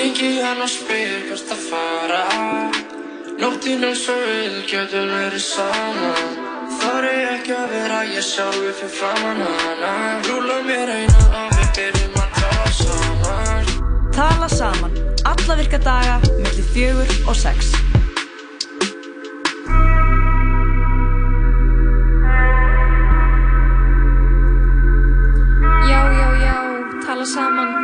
Ringi hann og spyr hvert að fara Nóttinn er svo vil, getur verið saman Þar er ekki að vera ég sjálfur fyrir framann hana Rúla mér eina og við byrjum að tala saman Tala saman, alla virka daga, mellir fjögur og sex. Já, já, já, tala saman.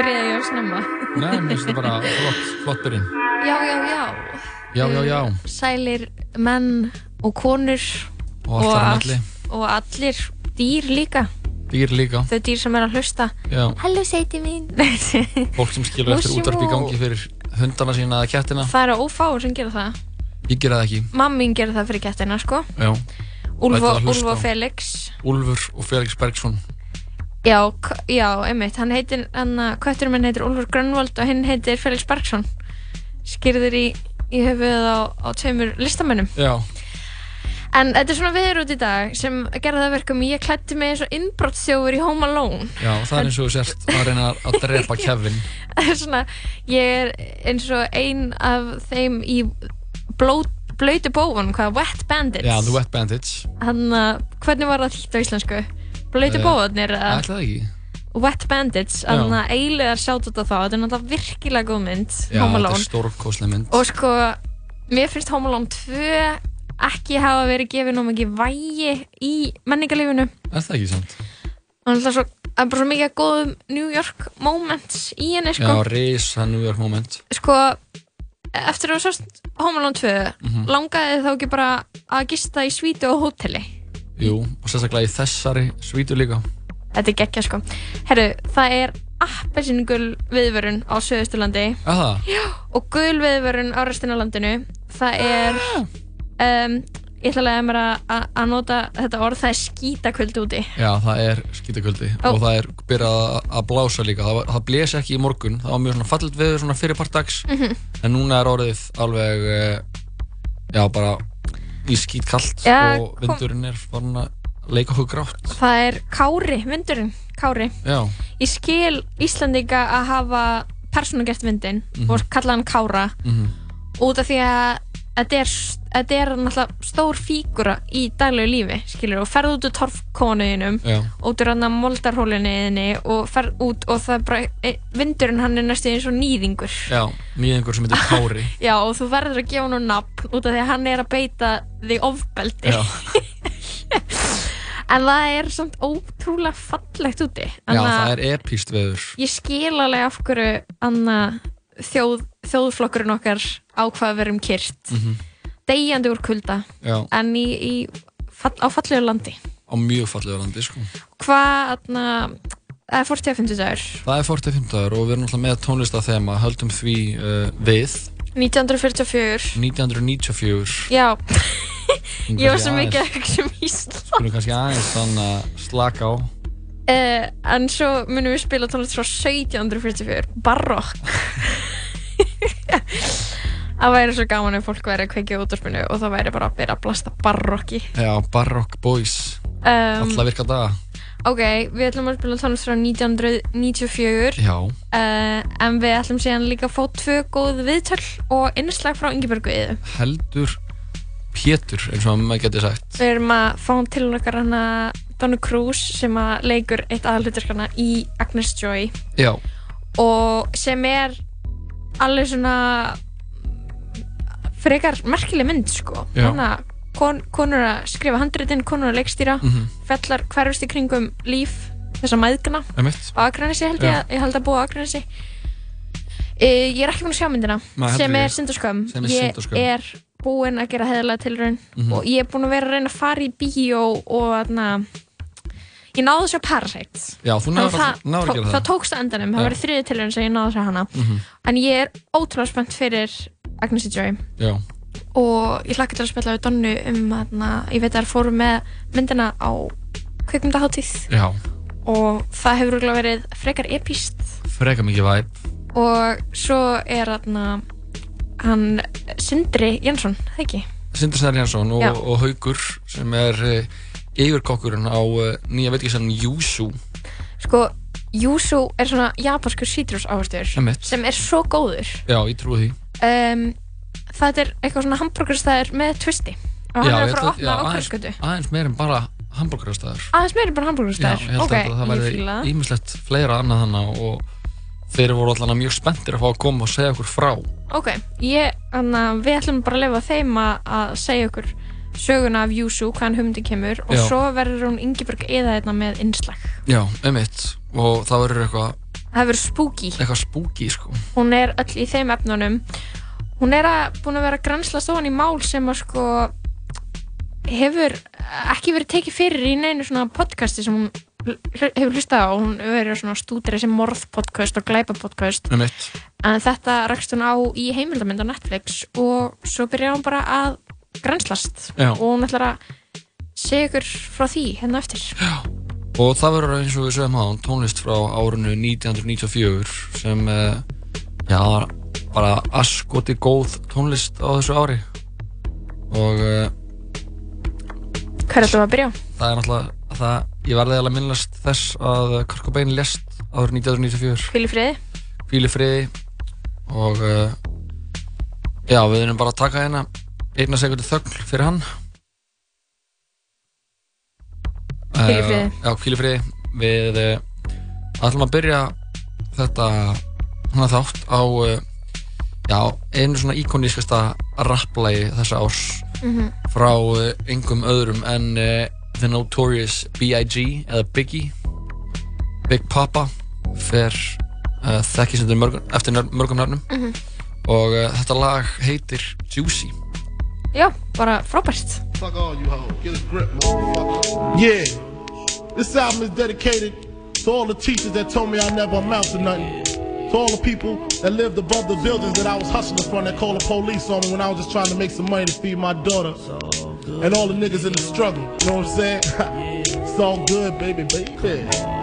Byrjaði ég að snemma. Nei, mér finnst það bara flott, flott byrjun. Já, já, já. Já, já, já. Sælir menn og konur Og á all- og allir dýr líka. Dýr líka. Þau dýr sem er að hlusta. Já. Hallo, seiti mín. Fólk sem skilur eftir útvarp í gangi fyrir hundana sína eða kettina. það eru ófáur sem gera það. Ég gera það ekki. Mammin gerir það fyrir kettina, sko. Já. Úlf og, og á. Felix. Úlfur og Felix Bergsson. Já, já, einmitt. Hann heitir, hann að kötturinn minn heitir Úlfur Grönvold og hinn heitir Felix Bergsson. Skýrður í, í höfuðið á, á tveimur listamönnum. Já. En þetta er svona viður út í dag sem gerði það verkum ég klætti mig eins og innbrottsþjófur í Home Alone. Já, það er eins og þú sért að reyna að drepa Kevin. svona, ég er eins og ein af þeim í bló, blöytu bófan, hvað, Wet Bandits. Já, The Wet Bandits. Hann að, hvernig var það þýtt á íslensku? Blöytu Eh, bófarnir, Ætlaði það ekki? Wet Bandits, Já. hann að eiligar sjátt út á þá, þetta er náttúrulega virkilega góð mynd, Já, Home þetta Alone. er stórkoslega mynd. Og sko, mér finnst Home Alone 2 ekki hafa verið gefið nú mikið vægi í menningarlífinu. Er það ekki? Það er alltaf svo, það er bara svo mikið góðum New York moments í henni, sko. Já, risa New York moment. Sko, eftir að þú sást Home Alone 2, Mhm. langaði þið þá ekki bara að gista í svítu á hóteli? Jú, og sérstaklega í þessari svítu líka. Þetta er geggja, sko. Herru, það er appelsingul viðvörun á Suðausturlandi. Það? Já, og gul viðvörun á restina af landinu. Það er, um, ég ætla að mér að- nota þetta orð, það er skítakvöld úti. Já, það er skítakvöldi Ó. og það er byrjað að- blása líka. Það, það blés ekki í morgun, það var mjög svona fallit veður svona fyrirpart dags. Mhm. En núna er orðið alveg, eh, já, bara í skítkallt Já, og kom- vindurinn er að leika okkur grátt. Það er kári, vindurinn, kári. Já, Ég skil Íslandinga að hafa persónugert vindin Mhm. og kalla hann kára mhm, út af því að þetta er, þetta er náttúrulega stór fígura í daglegu lífi, skilur, og ferð út úr torfkónuðinum, út úr hann að moldarhólinniðinni og ferð út og það er bara, e, vindurinn hann er næstu eins og nýðingur. já, nýðingur sem heitir Kári. Já, og þú verður að gefa hann nafn út af því að hann er að beita því ofbeldi. En það er samt ótrúlega fallegt úti. já, það er epíst veður. Ég skil alveg af hverju anna þjóð, þjóðflokkurinn okkar ákvað að vera um kyrt. Mm Deyjandi úr kulda, Já, en í, í fall, á fallegu landi. á mjög fallega landi, sko. Hvað, anna, það er 45 dagur. Það er 45 og við erum alltaf með tónlistathema, höldum því uh, við 1944. 1994. Já, ég var svo mikið að hugsa um Ísland. Skulum kannski aðeins þannig að slaka á. Uh, en svo munum við spila tónlist frá 1744, barokk. það væri svo gaman ef fólk væri að kveikja út úrspinu og það væri bara að byrja að blasta barokki. Já, Baroque Boys, Um, alla virka daga. ok, við ætlum að spila tónlist frá 1994 Já, uh, en við ætlum síðan líka að fá tvö góð viðtöl og innslag frá Ingeborgu Iðu. heldur Pétur, eins og maður getur sagt. Við erum að fá til okkar hana Donu Cruz sem að leikur eitt aðalhuturskana í Agnes Joy Já, og sem er alveg svona frekar merkileg mynd sko. Þannig að kon, konur að skrifa handritin, konur að leikstýra mhm, fellar hverfust í kringum líf þessa emitt. á Akranesi held ég, að- ég held að búa á Akranesi. E, ég er ekki búin að sjá myndina heldur sem er synd og skömm Sem er ég er búin að gera heðalega tilraun Mhm. og ég er búin að vera að reyna að fara í bíó og þarna ég náði þessu Parasite. Já, náður að það, að, náður að tó- gera það. það. tókst að endanum, það var þriði tilraun sem ég náði þessu hana. Mhm, en ég er ótrúlega spennt fyrir Agnesi Joy Já, og ég hlakka til að spila við Donnu um að ég veit að það fórum með myndina á kveikmyndaháttíð og það hefur örugglega verið frekar epíst freka mikið væp. og svo er þarna hann Sindri Jensson, það ekki? Sindri Snær Jansson og, og Haugur sem er uh, yfirkokkurinn á uh, nýja veitikisannum Júsú. Sko, Yuzu er svona japanskur sítrus Einmitt. sem er svo góður Já, ég trúi því um, þetta er eitthvað svona hambúrgarstæður með twisti og hann Já, er að fara að opna aðeins, hverjaskötu aðeins meir en bara hambúrgarastæður aðeins meira bara Já, hambúrgarstæður ég held ok, að það það ímislegt fleira annað þannig og þeir voru allan mjög spenntir að fá að koma og segja okkur frá. Ok, ég, anna, við ætlum bara að lefa þeim að, að segja okkur söguna af Yuzu, hvaðan humdi kemur og Já. svo verður hún Ingeborg eða þetta með innslag. Já, einmitt. Og það verður eitthvað það verður spooky. eitthvað spooky sko. Hún er öll í þeim efnunum. Hún er að, búin að vera granslast ofan í mál sem að sko hefur ekki verið tekið fyrir í neinu svona podcasti sem hún hefur hlustað á. Hún verið svona stúdri sem morðpodcast og glæpapodcast Einmitt. En þetta rakst hún á í heimildamönd á Netflix og svo byrjar hún bara að granslast Já. og hún ætlar að segja ykkur frá því hérna eftir. Og það verður eins og við sögum á tónlist frá árinu 1994 sem eh, já, bara askoti góð tónlist á þessu ári. Og uh, hver ætlum við að byrja? það er náttúrulega það, ég verði eiginlega minnast þess að Kurt Cobain lést árið 1994 Hvíl í friði. Hvíli friði. Og uh, já, við erum bara að taka hérna einna sekundu þögn fyrir hann Hvíl í friði. Eh, Já, hvíli friði Við uh, ætlum að byrja þetta hana þátt á uh, já, einu svona íkonískasta rapplægi þessa árs Mhm. frá uh, engum öðrum en uh, The Notorious B.I.G. eða Biggie Big Papa fer uh, þekkist eftir mörgum, eftir nör- mörgum nöfnum Mhm. og uh, þetta lag heitir Juicy Já, bara frábært. Yeah. This album is dedicated to all the teachers that told me I never amount to nothing. To all the people that lived above the buildings that I was hustling from that called the police on me when I was just trying to make some money to feed my daughter. And all the niggas in the struggle. You know what I'm saying? it's all good, baby, baby.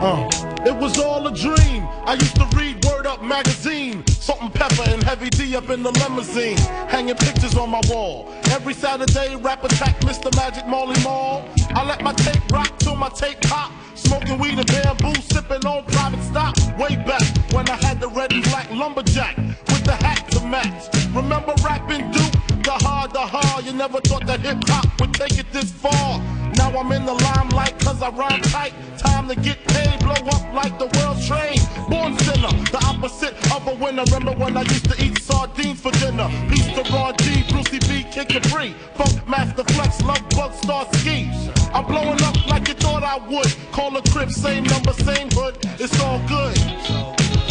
Uh. It was all a dream. I used to read Word Up magazine. Salt and pepper and heavy D up in the limousine. Hanging pictures on my wall. Every Saturday, rap attack Mr. Magic Molly Mall. I let my tape rock till my tape pop. Smoking weed and bamboo, sipping on private stock. Way back when I had the red and black lumberjack with the hat to match. Remember rapping Duke? The hard, the hard. You never thought that hip hop would take it this far. Now I'm in the limelight cause I rhyme tight. Time to get paid, blow up like the world's train. Born sinner, the opposite of a winner. Remember when I used to eat sardines for dinner? Peace to Raw G, Brucey B, Kid Capri. Funk Master Flex, Love Bug, Star Ski. I'm blowing up like you thought I would. Call a crib, same number, same hood. It's all good.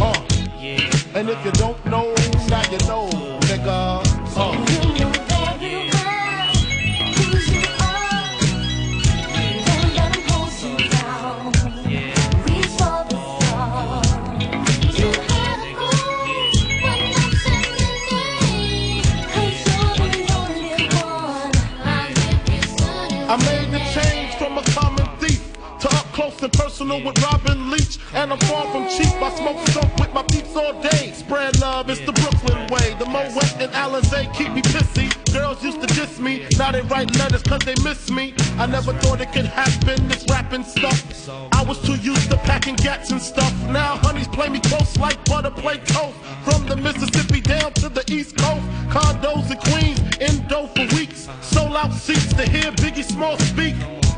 Uh. And if you don't know, now you know, nigga. Uh. Personal with Robin Leach. And I'm far from cheap. I smoke dope with my peeps all day. Spread love, it's the Brooklyn way. The Moet and Alizé keep me pissy. Girls used to diss me. Now they write letters cause they miss me. I never thought it could happen, this rapping stuff. I was too used to packing gats and stuff. Now honeys play me close like butter play toast. From the Mississippi down to the East Coast. Condos in Queens, in indo for weeks. Sold out seats to hear Biggie Small speak.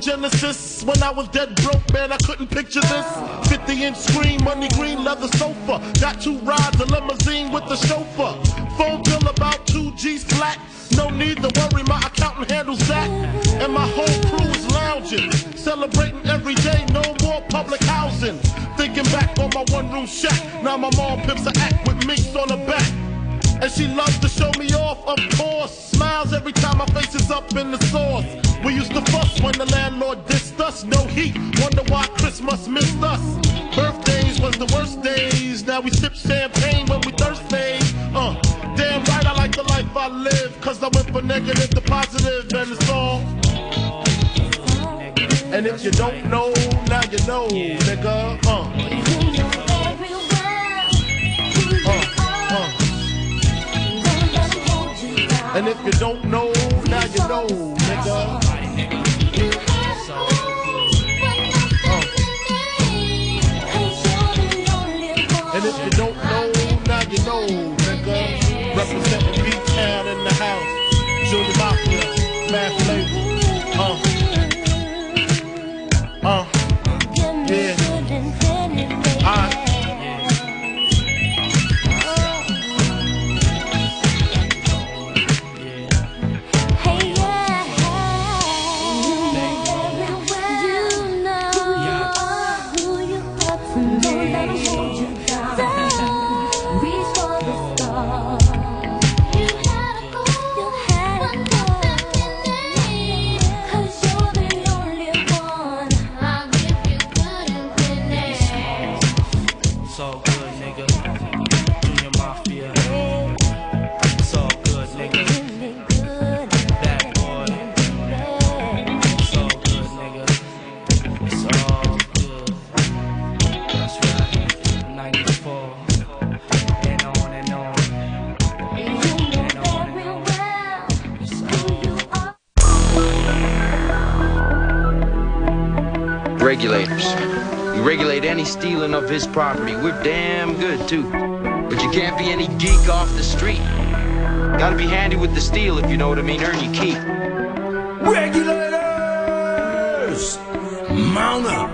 Genesis. When I was dead broke, man, I couldn't picture this. 50 inch screen, money green, leather sofa. Got two rides, a limousine with the chauffeur. Phone bill about two G's flat. No need to worry, my accountant handles that. And my whole crew is lounging. Celebrating every day, no more public housing. Thinking back on my one room shack. Now my mom pimps a act with minks on the back. And she loves to show me off, of course. Smiles every time my face is up in the sauce. We used to fuss when the landlord dissed us. No heat, wonder why Christmas missed us. Birthdays was the worst days. Now we sip champagne when we thirsty. Uh, damn right, I like the life I live. Cause I went from negative to positive, and it's all. And if you don't know, now you know, nigga. Uh. And if you don't know, now you know, nigga. Uh. And if you don't know, now you know, nigga. Representing B-Town in the house. Property. We're damn good, too. But you can't be any geek off the street. Gotta be handy with the steel, if you know what I mean. Earn your keep. Regulators! Mount up!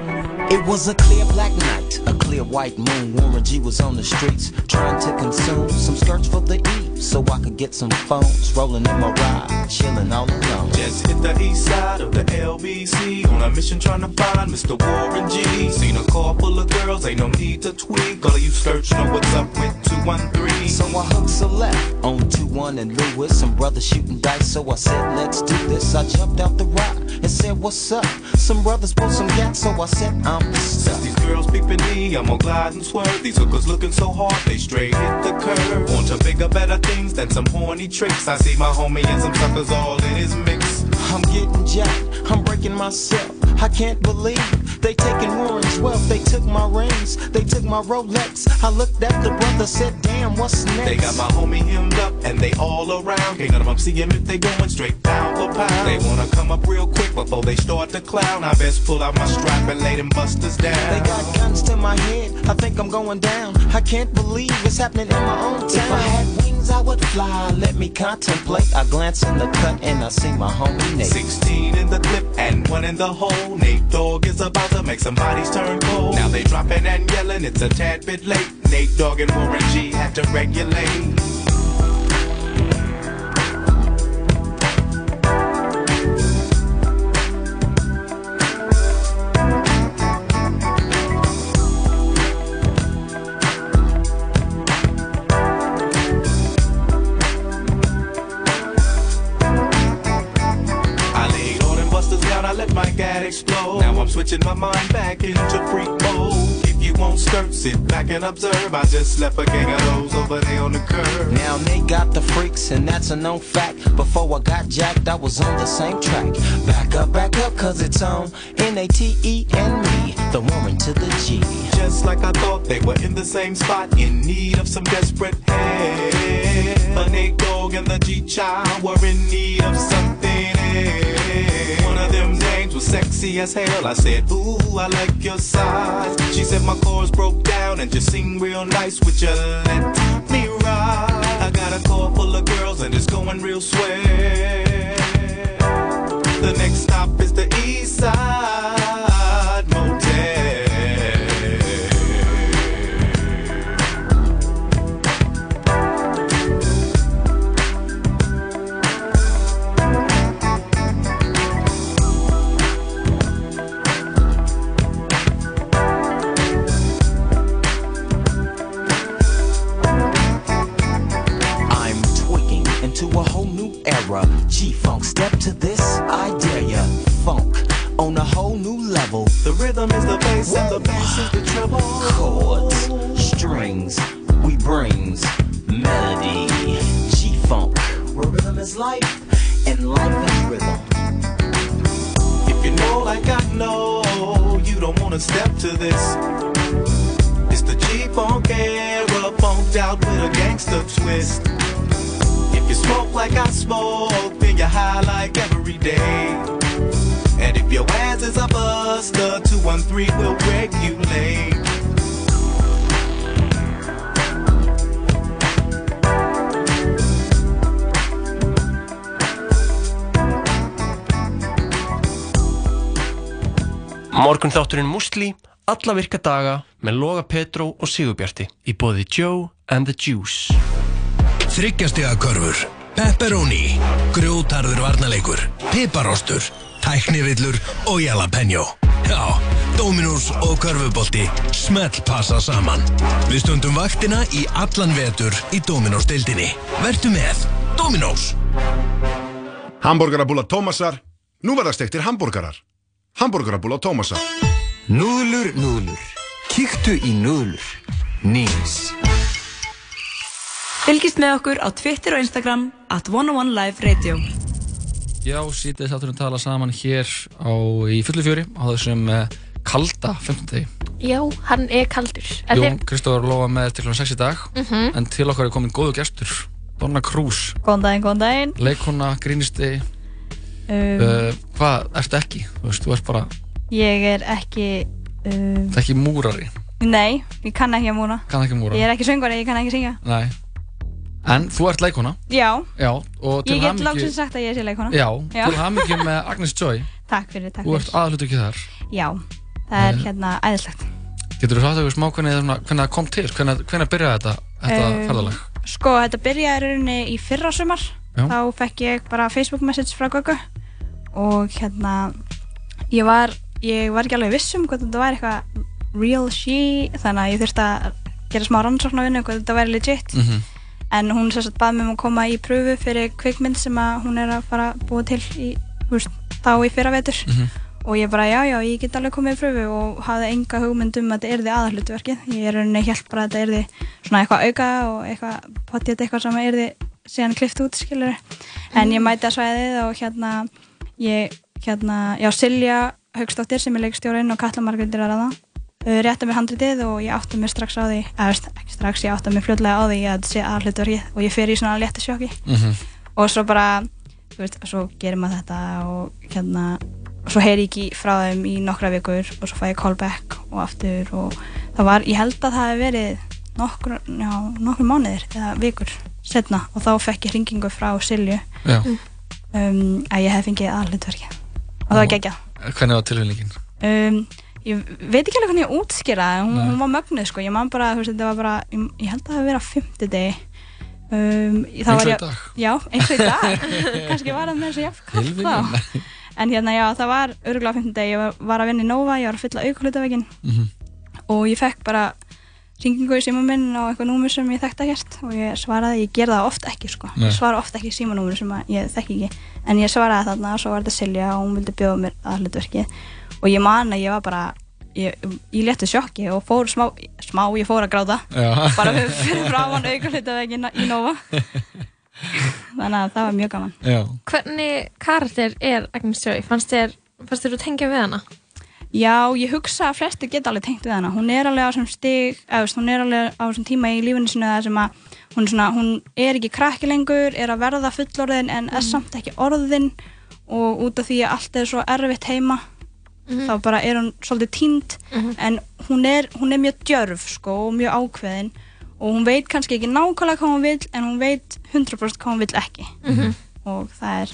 It was a clear black night, a clear white moon. Warren G was on the streets trying to consume some skirts for the E so I could get some phones. Rolling in my ride, chilling all alone. Just hit the east side of the LBC on a mission trying to find Mr. Warren G. Seen a car full of girls, ain't no need to tweak. All of you search know what's up with 213. So I hooked select on 2-1 and Lewis. Some brothers shooting dice, so I said, let's do this. I jumped out the ride and said, what's up? Some brothers pulled some gas, so I said, I'm the Since stuff. Girls peeping me, I'm gonna glide and swerve. These hookers looking so hard, they straight hit the curve. Want to bigger, better things than some horny tricks. I see my homie and some suckers all in his mix. I'm getting jacked, I'm breaking myself. I can't believe they taking Warren's wealth. They took my rings, they took my Rolex. I looked at the brother, said, damn, what's next? They got my homie hemmed up and they all around. Can't none of them see him if they going straight pound for pound. They wanna come up real quick before they start to clown. I best pull out my strap and lay them busters down. They got guns to my head, I think I'm going down. I can't believe it's happening in my own town. I would fly. Let me contemplate. I glance in the cut and I see my homie Nate. 16 in the clip and one in the hole. Nate Dogg is about to make some bodies turn cold. Now they dropping and yelling, it's a tad bit late. Nate Dogg and Warren G had to regulate. Switching my mind back into freak mode. If you won't skirt, sit back and observe. I just left a gang of those over there on the curb. Now they got the freaks, and that's a known fact. Before I got jacked, I was on the same track. Back up, back up, cause it's on N-A-T-E and me, the woman to the G. Just like I thought they were in the same spot, in need of some desperate help. A Nate Dogg and the G Child were in need of something else. One of them names was sexy as hell. I said, Ooh, I like your size. She said my chords broke down and just sing real nice. Would you let me ride? I got a car full of girls and it's going real swell. The next stop is the East Side Musli, alla virka daga með Loga Petró og Sigurbjarti í bóði Joe and the Juice. Þryggjastega körfur, pepperoni, grjótarður varnarleikur, piparostur, tæknivillur og jalapeno. Já, Dominos og körfubolti smelt passa saman. Við stundum vaktina í allan vetur í Dominos deildinni. Vertu með Dominos. Hamburgerabúla Tómasar, nú verða stektir hambúrgarar. Hamburgerabúla Tómasar. Núðlur, núðlur. Kíktu í núðlur. Nýms. Fylgist með okkur á Twitter og Instagram at 101 Live Radio. Já, sítið þátturinn tala saman hér á, í fullu fjöri á þessum uh, kalda 15. degi. Já, hann er kaldur. En Jón Kristófur lofa með til kl. 6 í dag Mhm. en til okkar er komin góðu gestur Donna Cruz, Góðan daginn, góðan daginn. leikona, grínisti Um, uh, hvað ertu ekki? Þú veist, þú ert bara, Ég er ekki, um, það ekki múrari nei, ég kann ekki að múna. kann ekki múra Ég er ekki söngvari, ég kann ekki syngja. Nei. en þú ert leikona Já, Já, og til ég get hamingju- lágsins sagt að ég sé leikona. Já, til hamingjum með Agnes Joy Takk fyrir, takk Þú ert fyrir. aðhlutur ekki þar Já, það er Eh, hérna æðislegt. Getur þú sagt eitthvað smá hvernig, það kom til? Hvernig, hvernig byrjaði þetta, þetta Um, ferðalag? Sko, þetta byrjaði rauninni í fyrra sumar. Já. Þá fekk ég bara Facebook message frá Göggu og hérna, ég var, ég var ekki alveg viss um hvað þetta var eitthvað real she, þannig að ég þurfti að gera smá rannsóknarvinnu hvað þetta væri legit. Mhm. En hún sérst að bað mér um að koma í pröfu fyrir kvikmynd sem að hún er að fara að búa til í, veist, þá í fyrra vetur. Mhm. Og ég bara, já, já, ég get alveg komið í pröfu og hafði enga hugmynd um að þetta yrði aðalhlutverkið. Ég er rauninni held bara að þetta yrði svona eitthvað auka og eitthvað potið eitthvað sem yrði síðan klift út, skilur. En ég mæti að svæðið og hérna, ég, hérna, já, Silja Haugstóttir sem er leikstjórinn og Katla Margrindir að ræða. Þau rétta mér handritið og ég átta mér strax á því, eða veist, ekki strax, ég átta mér fljótlega á því að þetta sé aðalhlutverkið og ég fer í svona létti sjokki Mhm. og svo bara þú veist, svo gerir maður þetta og hérna og svo heyri ég ekki frá þeim í nokkra vikur og svo fæ ég callback og aftur og það var, ég held að það hef verið nokkur, já, nokkur mánuðir eða vikur setna og þá fekk ég hringingu frá Silju Já. um, að ég hef fengið aðhlutverki og það var geggjað Hvernig var tilfinningin? um, ég veit ekki alveg hvernig ég útskýra það, hún, hún var mögnuð sko, ég man bara, þú veist, þetta var bara ég, ég held að það hef verið á fimmtudegi um, þá Eins og var í ég- dag. Já, eins og í dag kannski var það með þessu jafn kallt Tilviljun? þá en hérna já, það var örgulega á fimmtudegi, ég var, var að vinna í Nova ég var að fylla aukulutavegin Mhm. og ég fekk bara ringingu í síma minn á eitthvað númur sem ég þekkti ekkert og ég svaraði, ég ger það oft ekki sko Nei. ég svara oft ekki símanúmur sem að ég þekki ekki en ég svaraði þarna og svo var þetta Silja og hún vildi bjóða mér að hlutverkið og ég man að ég var bara ég, ég létti sjokki og fór smá, smá ég fór að gráta Já. bara fyrir, fyrir framann aukulutavegin í Nova þannig að það var mjög gaman Já. Hvernig karakter er Agnes Joy? Fannst þér, fannst þér þú tengja við hana? Já, ég hugsa að flestir geta alveg tengt við hana. Hún er alveg á þessum stig, eða hún er alveg á þessum tíma í lífinu sinu það sem að hún er, svona, hún er ekki krakki lengur, er að verða fullorðin en er samt ekki orðin. Og út af því að allt er svo erfitt heima þá bara er hún svolítið tínd en hún er, hún er mjög djörf sko, og mjög ákveðin. Og hún veit kannski ekki nákvæmlega hvað hún vil en hún veit 100% hvað hún vil ekki. Mhm. og það er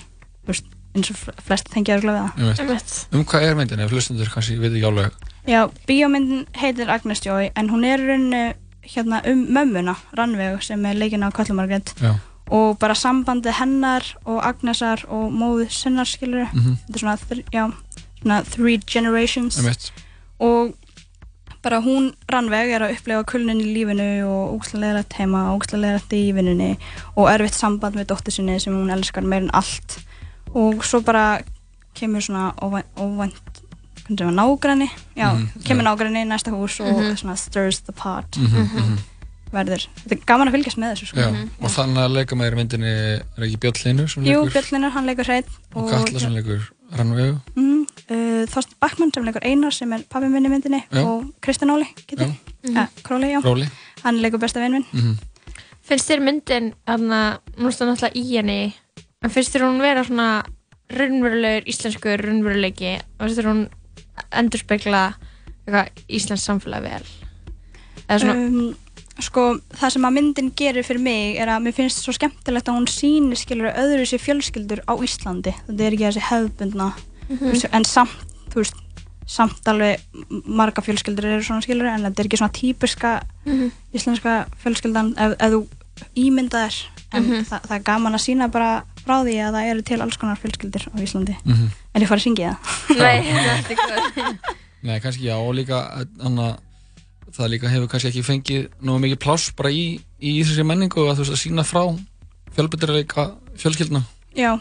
eins og flesti tengja örgulega við það. Um hvað er myndin? Ef hlustundur kannski veit ekki alveg Já, bíómyndin heitir Agnes Joy en hún er í rauninu hérna um mömmuna, Rannveig sem er leikinn á Kallumargrét Já. og bara sambandið hennar og Agnesar og móðu sinnar skilur Mhm. þetta er svona, þr já, svona three generations Einmitt. og bara hún Rannveg er að upplefa kulnun í lífinu og ógstlega heima, ógstlega í vinnunni og erfitt samband með dóttur sinni sem hún elskar meir en allt og svo bara kemur svona óvænt, nágræni já, Mhm, kemur já. nágræni í næsta hús og Mhm. svona stirs the pot Mhm, mhm. verður, þetta er gaman að fylgjast með þessu sko. Já, og þannig að leika með þér í myndinni er ekki Björn Hlynur sem Jú, leikur Björnlinur, hann leikur hreitt og Katla sem leikur Rannvegu mm, uh, Þorsten Backmann sem leikur Einar sem er pabbi minni í myndinni Já. og Kristján Óli Já. ja, Króli, já. Róli. hann leikur besta vinn minn Mhm. Finnst þér myndin, þannig að nú stóð náttúrulega í henni, en finnst þér hún vera svona raunverulegur íslenskur raunveruleiki og finnst þér hún endurspegla eitthvað íslensk samfélag vel? Svona, um, sko, það sem að myndin gerir fyrir mig er að mér finnst svo skemmtilegt að hún sýnir skilur öðru sér fjölskyldur á Íslandi þetta er ekki þessi hefðbundna þú veist, en samt, þú veist samt alveg marga fjölskyldur eru svona skilur en þetta er ekki svona típiska Mhm. íslenska fjölskyldan ef, ef þú ímynda þér en Mhm. það, það er gaman að sína bara frá því að það eru til alls konar fjölskyldur á Íslandi Mhm. en ég fari að syngja það nei, þetta er ekki Nei, kannski já, og líka anna, það líka hefur kannski ekki fengið nógu mikið pláss bara í, í þessari menningu að þú veist að sína frá fjölbyrðarleika fjölskyldna Já,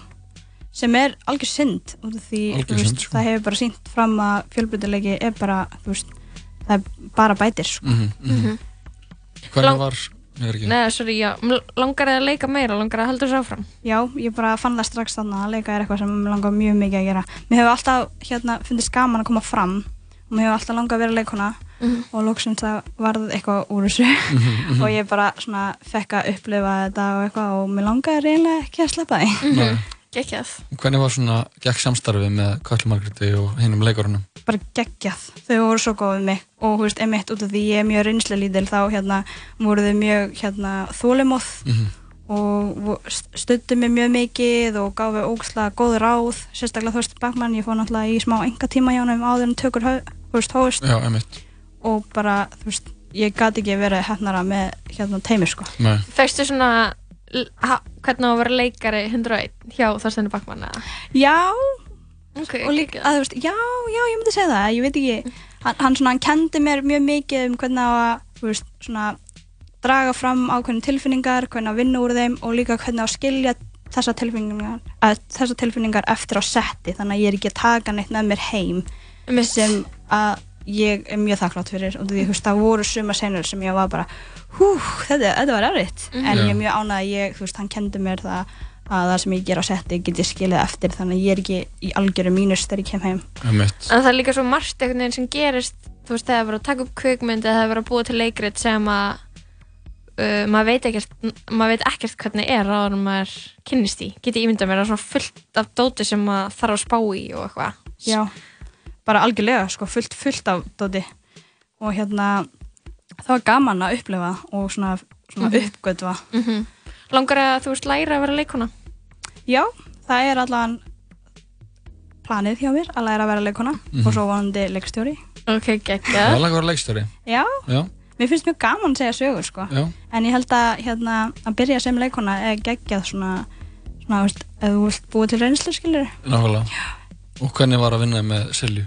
sem er algjör synd því Algjör þú veist, synd, sko. það hefur bara sínt fram að fjölbreytileiki er bara, veist, það er bara bætir sko. Mhm, mhm. Mhm. Hvernig Lang- var, Nei, sorry, já, langar þið að leika meira, langar þið að halda þessu áfram? Já, ég bara fann það strax þannig að leika er eitthvað sem langar mjög mikið að gera Mér hefur alltaf, hérna, fundist gaman að koma fram og mér hefur alltaf langað að vera leikona Mhm. og lóksins það varð eitthvað úr þessu Mhm, mhm. og ég bara svona fekk að upplifa þetta og eitthvað og mér langaði reynilega ekki að sleppa því Nei. Gekkjað Hvernig var svona, gekk samstarfið með Katla Margréti og hinnum leikurunum? bara geggjað, þau voru svo góð við mig. Og þú veist, einmitt út af því ég er mjög reynslu lítil þá hérna voru þau mjög hérna þólimóð Mhm. og stuttu mig mjög mikið og gáfi ógslag góð ráð. Sérstaklega þú veist Backman, ég fór náttúrulega í smá enga tíma hjá hann áður en tökur hóðust Já, einmitt. Og bara, þú veist, ég gati ekki verið hefnara með hérna teimi sko. Nei. Fegstu svona, hvernig á að vera leikari 101 hjá Þorsteinu Bakmann? Já, okay, og líka, að þú veist, já, já, ég myndi segja það, ég veit ekki, hann, hann svona, hann kendi mér mjög mikið um hvernig á að, þú veist, svona, draga fram ákveðin tilfinningar, hvernig að vinna úr þeim og líka hvernig að skilja þessar tilfinningar, að, þessar tilfinningar eftir á setti, þannig að ég er ekki að taka neitt með mér heim Mitt. sem að ég er mjög þakklátt fyrir og því, veist, það voru suma senur sem ég var bara, hú, þetta, þetta var erfitt, Mhm. en Já. ég er mjög ánað að ég, þú veist, hann kendi mér það að það sem ég ger á setti get ég skilið eftir þannig að ég er ekki í algjöru mínus þegar ég kem heim. En það er líka svo margt einhvern veginn sem gerist þú veist, það er verið að taka upp kvikmynd eða það er verið að búa til leikrit sem að uh, maður veit ekkert maður veit ekkert hvernig er áður en maður kynnist í, geti ímyndað mér að svona fullt af dóti sem maður þarf að spá í og eitthvað Já, bara algjörlega, sko, fullt, fullt af dóti og hérna það var gaman að upplifa og svona, svona Mhm. uppgötva. Mm Langar að þú veist læra að vera leikona? Já, það er allan planið hjá mér að læra að vera leikona Mhm. og svo vonandi leikstjóri. Ok, Það geggjað er alveg að vera leikstjóri. Já, Já, mér finnst mjög gaman að segja sögur, sko. Já, en ég held að hérna, að byrja sem leikona er geggjað svona, svona, veist, ef þú vilt búa til reynslu, skilur nákvæmlega. Og hvernig var að vinna með Silju?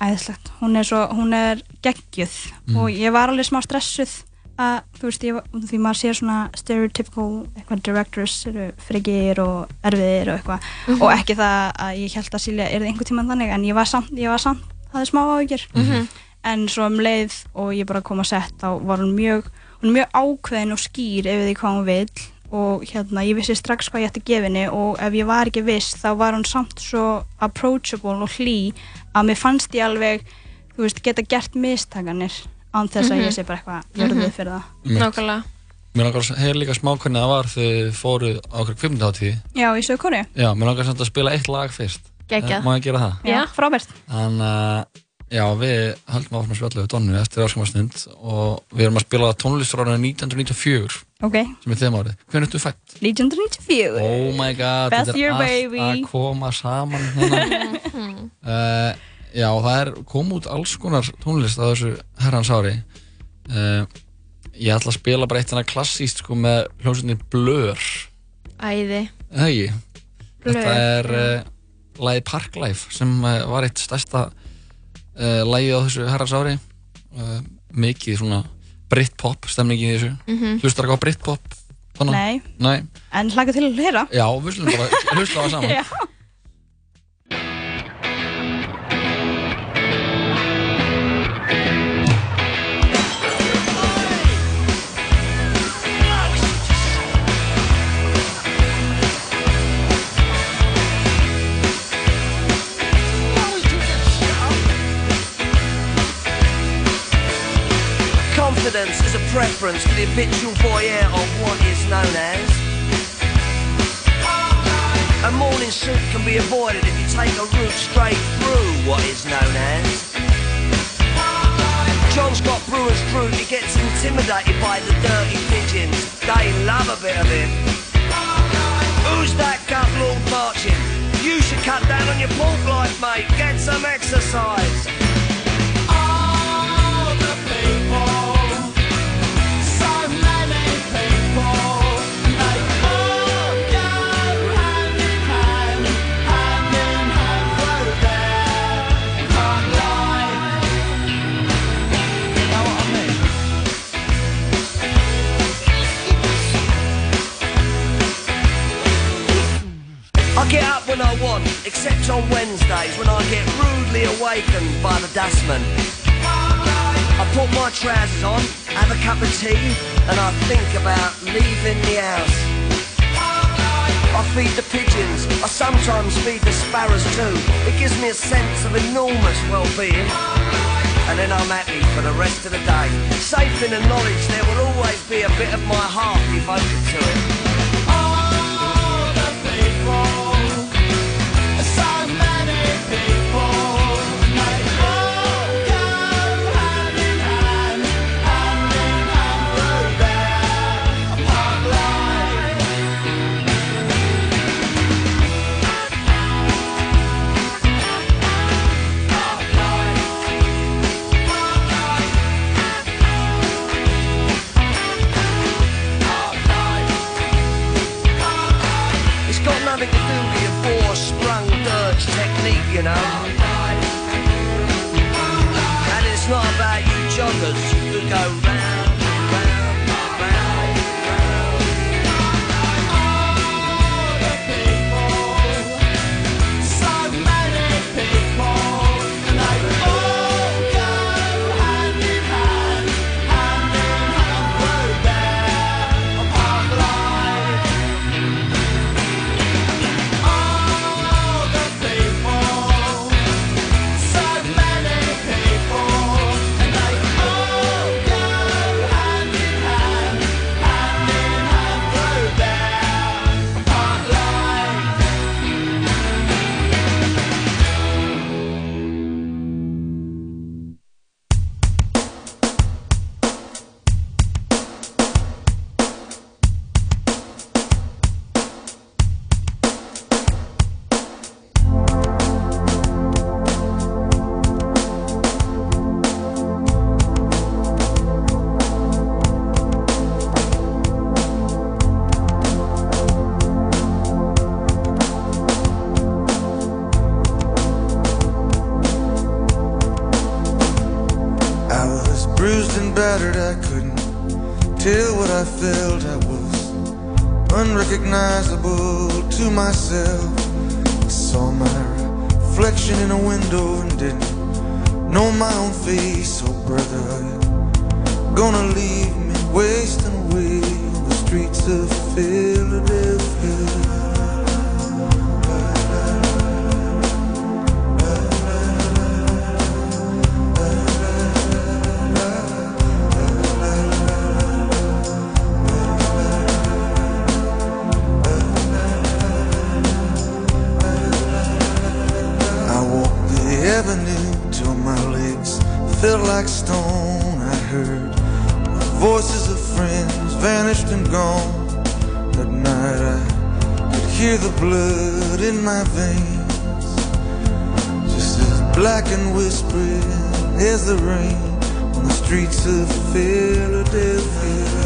Æðislegt, hún er svo, hún er geggjuð Mm. og ég var alveg smá stressuð að, þú veist, ég, því maður sér svona stereotypical, eitthvað directors eru frigir og erfiðir og eitthvað Mhm. og ekki það að ég held að Silja er einhver tíman þannig, en ég var samt, ég var samt það er smá áhyggjur Mhm. en svo um leið og ég bara kom að sett þá var hún mjög, hún er mjög ákveðin og skýr yfir því hvað hún vil og hérna, ég vissi strax hvað ég ætti að gefa henni og ef ég var ekki viss þá var hún samt svo approachable og hlý að mér fannst ég alveg þú veist, geta gert mistakanir án þess að Mhm. ég sé bara eitthvað jörðuð Mhm. fyrir það. Nákvæmlega Mér langar að heyra líka smá hvernig það var þegar þið fóruð á okkur kvimdaháttíði Já, í Söðkóri Já, mér langar samt að spila eitt lag fyrst Geggjað. Eh, Má ég gera það? Já, frábært Þannig að, já, við höldum áfram að spjalla við Donnu eftir áskamastund og við erum að spila tónlistránu 1994 Ok, sem er þeim árið. Hvernig ertu fætt? 1994 Oh my god, Best þetta er allt baby. að koma saman hérna. uh, Já, það er kom út alls konar tónlist á þessu herrans ári. Uh, ég ætla að spila bara eitt hérna klassíst sko með hljómsveitin Blur. Æði? Blur, Þetta er uh, lagið Parklife sem uh, var eitt stærsta uh, lagið á þessu herrans ári uh, mikið svona Britpop stemningi í þessu Mhm. hlustar ekki á Britpop? Nei. Nei. En hlaka til að hlera. Já, við slum bara hlusta á það saman preference for the habitual voyeur of what is known as. A morning suit can be avoided if you take a route straight through what is known as. John's got brewer's fruit, he gets intimidated by the dirty pigeons. They love a bit of him. Who's that gut lord marching? You should cut down on your pork life, mate. Get some exercise. Tea, and I think about leaving the house. I feed the pigeons, I sometimes feed the sparrows too. It gives me a sense of enormous well-being. And then I'm happy for the rest of the day. Safe in the knowledge there will always be a bit of my heart devoted to it. You know. And it's not about you joggers who go as the rain on the streets of Philadelphia.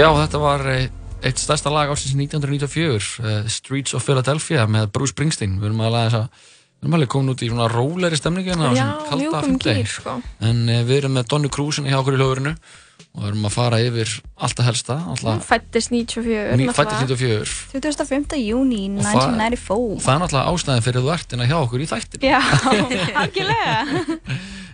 Já, þetta var eh, eitt stærsta lag ásins 1994, uh, Streets of Philadelphia með Bruce Springsteen. Við erum alveg, alveg komin út í svona róleri stemningu hérna á þessum kalda gír, sko. En uh, við erum með Donny Krúsin hjá okkur í hljóðurinu og við erum að fara yfir allt að helsta. Alltaf, fættist 94 ný, náttúrulega. fættist 94. 25. júni Og það- 1994 Það er náttúrulega ástæðin fyrir að þú ert að hjá okkur í þættin. Já, algjörlega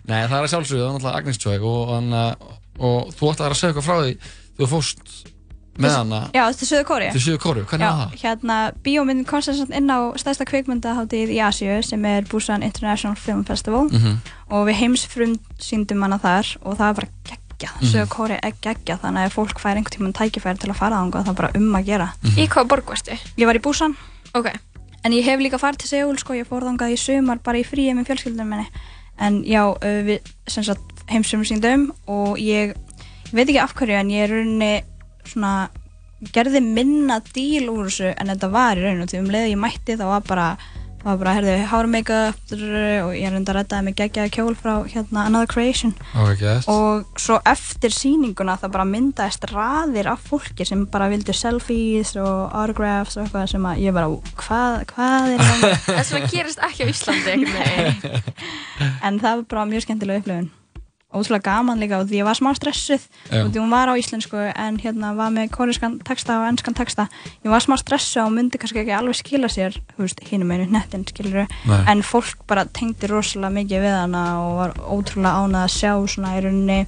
Nei, það er að sjálfsögðu, það er náttúrulega Agnes Joy og, og, og þú ætti að segja eitthvað frá því þú fórst með hana Já, er Suður Kóri til Suður Kóru, hvernig var það? Hérna, bíómyndin kom sem sagt inn á stærsta kveikmyndaháttið í Asíu sem er Busan International Film Festival. Mhm. og við heimsfrum síndum hana þar og það var bara geggjað, Mhm. Suður Kóri er geggjað þannig að fólk fær einhvern tímann tækifæri til að fara þangað það er bara um að gera. Í hvaða borg varstu? Ég var í Busan. Ok. En ég hef líka farið til Seúl sko, ég fór þangað í sumar bara í fríi með fjölskyldunum minni. En já, við sem sagt heimsfrum síndum og ég veit ekki af hverju en ég er í rauninni svona gerði minna díl úr þessu en þetta var í rauninu því um leiði ég mætti þá var bara það var bara, herðu, hár make-up og ég er enda að reddaði mig geggjaði kjól frá hérna Another Creation Ok, gett. og svo eftir sýninguna það bara myndaðist raðir af fólki sem bara vildu selfies og autographs og eitthvað sem að ég bara, hvað, hvað er það? Það sem að gerist ekki á Íslandi en það var bara mjög skemmtileg upplifun ótrúlega gaman líka og því ég var smá stressuð Já. og því hún var á íslensku en hérna var með kóriskan texta og ennskan texta ég var smá stressuð og myndi kannski ekki alveg skila sér þú veist, hinum einu hnettin skilur Nei. en fólk bara tengdi rosalega mikið við hana og var ótrúlega ánað að sjá svona í rauninni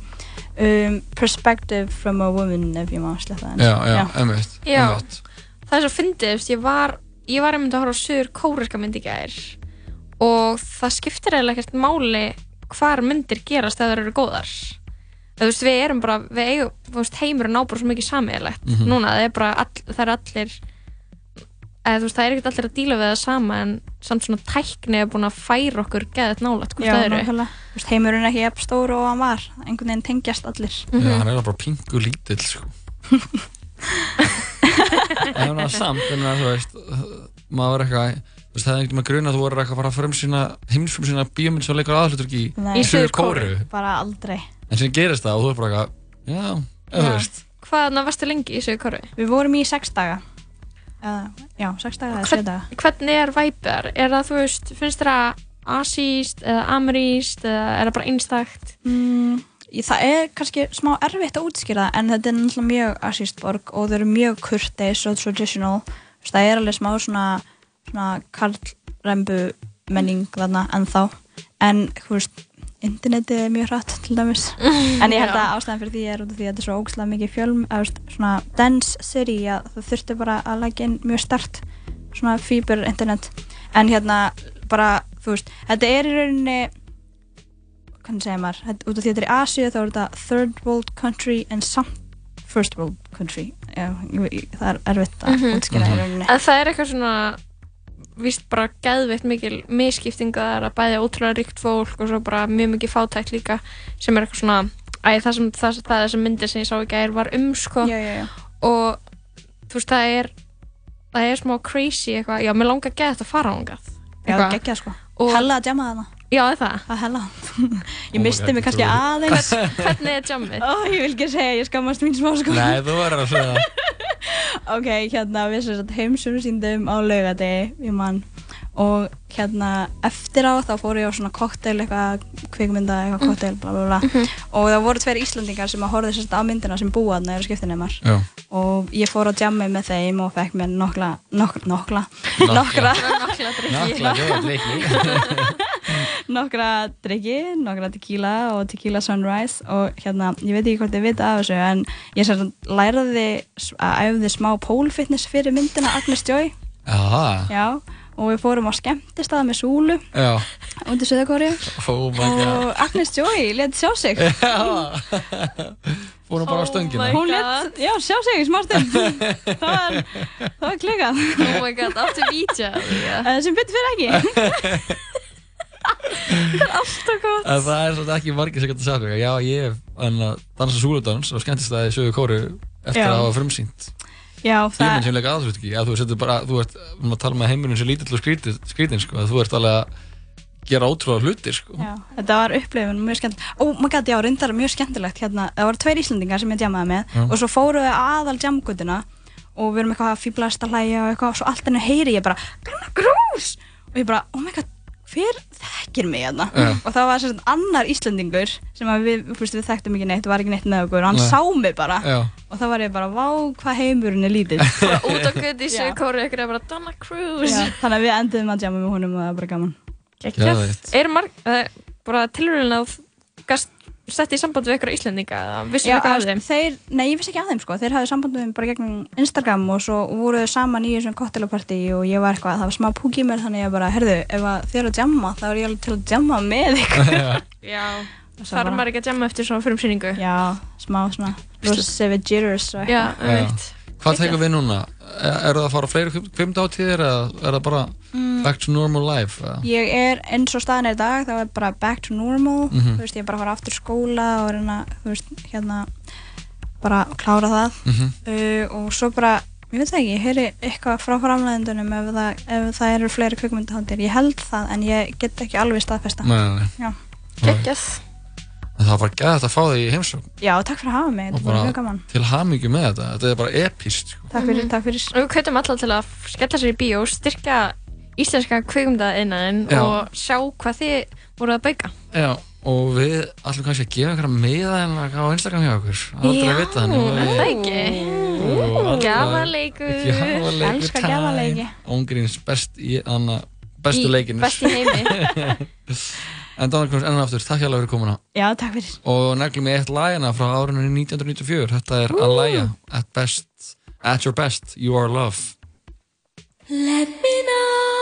um, perspective from a woman ef ég má sletta það Já, já, einmitt, Já, einmitt. það er svo fyndið, ég var, ég var einmitt að horfa á sögur kóriska myndi gær og það skiptir eiginlega ekkert máli hvar myndir gerast ef það eru góðar. Þú veist, við erum bara, við eigum, þú veist, heimurinn á bara svo mikið sameiginlegt. Mhm. Núna, það er bara, all, það er allir, eða veist, það er ekkert allir að díla við það sama en samt svona tækni er búin að færa okkur geðið nálægt hvort það eru. heimurinn er ekki stór og hann var einhvern veginn tengjast allir Já, hann er bara pingu lítill sko. en það er samt en að þú veist maður er eitthvað veist, það er ekkert með gruna að þú voru að fara að fremsýna heimsfremsýna bíómynd sem leikur aðhlutur í Nei. Suður Kóru bara aldrei en sem gerist það og þú er bara eitthvað já, eða þú veist Hvaðna varstu lengi í sögur kóru? Við vorum í sex daga uh, Já, sex daga eða sjö daga Hvernig er væpjar? Er það, þú veist, finnst þér það asíst eða ameríst eða er það bara einstakt? mm, í- Það er kannski smá erfitt að útskýra það, en þetta er náttúrulega mjög asíst borg og þau eru mjög kurteis og traditional Þú veist, það er alveg smá svona, svona karlrembu menning þarna ennþá. En þú veist, internetið er mjög hratt til dæmis. En ég held að ástæðan fyrir því er út af því að þetta er svo ógslag mikið fjölm eða þú svona dense city að það þurfti bara að leggja inn mjög stert svona fíber internet. En hérna bara, þú veist, þetta er í rauninni hvernig segir maður, þetta, út af því að þetta er í Asíu þá er þetta third world country en samt first world country. Já, ég, ég, það er erfitt að Mhm. útskýra í rauninni. En það er eitthvað svona víst bara geðveitt mikil misskipting að það er að bæði ótrúlega ríkt fólk og svo bara mjög mikið fátækt líka sem er eitthvað svona æ, það sem það, það er sem myndir sem ég sá í gær var um sko. Já, já, já. og þú veist það er það er smá crazy eitthvað. Já, mér langar að þetta að fara ángað Já, það er geggjað sko Hella að jamma þarna. Já, er það? Það hella. Ég Oh misti mig kannski aðeins. Hvernig er jammið? Ó, ég vil ekki segja, ég skammast mín smá sko. Nei, þú verður að segja það Ok, hérna við sem sagt heimsum síndum á laugadegi, ég mann og hérna eftir á þá fór ég á svona kokteil eitthvað kvikmynda eitthvað Mm. kokteil bla bla bla Mhm. og það voru tveir Íslandingar sem að horfðu sérst á myndina sem búa þarna eru skiptinemar og ég fór á jammi með þeim og fekk mér nokkla nokla, nokkla, Nokkla. nokkra Nokkla drykki. Nokkla drykki. nokkra drikki, nokkra tequila og tequila sunrise og hérna, ég veit ekki hvort þið vita af þessu en ég sér læraði s- að æfði smá pole fitness fyrir myndina Agnes Joy. Já, og við fórum á skemmtistað með Súlu í Söðakóri oh og Agnes Joy let sjá sig. Fórum bara á stöngina? hún let, já, sjá sig í smá stund. Það var, var klikað Oh my god, áttu vítja yeah. sem betur fyrir ekki það er alltaf gott. En það er svolítið ekki margir sem getur sagt mér Já, ég hef hann að dansa súludans og skemmtist það í sögu kóru eftir Já. að hafa frumsýnt. Já, Ég það, menn sem leika aðsveit ekki að þú setur bara, þú ert, við erum að tala með heimurinn sem lítill og skrítið, skrítin sko, að þú ert alveg að gera ótrúlega hlutir sko. Já, þetta var upplifun mjög skemmt oh my god, já, reyndar mjög skemmtilegt hérna, það voru tveir Íslandingar sem ég jammaði með Já. og svo fóru við aðal jamgutuna og við erum eitthvað að fýblast að hlæja og eitthvað og svo allt henni heyri ég bara Gunnar Grús! Og ég bara, oh my god, hver þekkir mig hérna Já. og það var svona annar Íslandingur sem að við, veist, við þekktum ekki neitt, var ekki neitt með okkur og hann Nei. sá mig bara Já, og þá var ég bara, vá, hvað heimurinn er lítill Bara út á gutt í Já. Söðkóru ykkur er bara Donna Cruz Já, þannig að við endiðum að jamma með honum og það var bara gaman Geðveikt. Er marg, uh, bara tilurinn að gast sett í samband við ykkur Íslendinga eða vissum Já, eitthvað af þeim? þeir, nei, ég vissi ekki að þeim sko, þeir hafði samband við mig bara gegnum Instagram og svo voru þau saman í þessum cocktailpartí og ég var eitthvað, það var smá púk í mér þannig ég bara, herðu, ef að þið eru að jamma þá er ég alveg til að jamma með ykkur Já, þarf bara- maður ekki að jamma eftir svona frumsýningu? Já, smá svona Rossevi jitters og Já, eitthvað. Hvað tekur við núna? Er, er það að fara á fleiri kvimdáttíðir eða er það bara Mm. Back to normal life? eða? Ég er eins og staðan er í dag, þá er bara back to normal Mhm. þú veist, ég er bara að fara aftur skóla og reyna, þú veist, hérna bara að klára það Mhm. uh, og svo bara, ég veit það ekki, ég heyri eitthvað frá framleiðendunum ef það, ef það eru fleiri kvikmyndahandir, ég held það en ég get ekki alveg staðfesta Nei, nei, nei. Já. Geggjað En Það var bara gæðið að fá þig í heimsókn Já, takk fyrir að hafa mig, þetta var mjög gaman til hamingju með þetta Þetta er bara epíst sko. Takk fyrir, takk fyrir Og við kveitum alla til að skella sér í bíó, styrka íslenska kveikmyndainnan Já. og sjá hvað þið voru að bauka. Já, og við ætlum kannski að gefa að miða en á Instagram hjá okkur Aldrei að vita þannig er það ekki? Gafaleikur. Gafaleikur Elska gjafaleiki. Óngríns best í anna, bestu leikinir best í heimi. En Donna Knús, enn og aftur, takk hjá fyrir komuna Já, takk fyrir Og neglum ég eitt lagina frá árunni 1994 Þetta er að læja At best, at your best, you are love Let me know,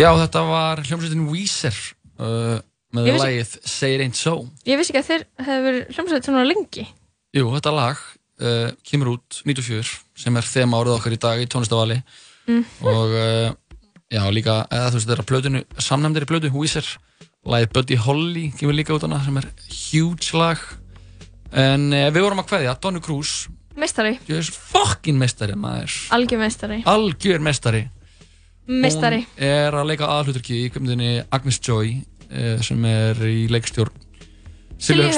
Já, þetta var hljómsveitin Weezer uh, með vissi- lagið Say It Ain't So. Ég vissi ekki að þeir hefðu verið hljómsveit svona lengi. Jú, þetta lag uh, kemur út 94 sem er þema árið okkar í dag í tónlistavali Mm. og uh, já, líka, eða þú veist, þetta er að plötunu, samnefndir í plötu, Weezer lagið Buddy Holly kemur líka út hana sem er huge lag en uh, við vorum að kveðja Donny Cruz, Meistari. ég er fucking mestari maður, Algjör meistari. algjör mestari Meistari. Hún er að leika aðhluturki í kemdini Agnes Joy uh, sem er í leikstjórn Silja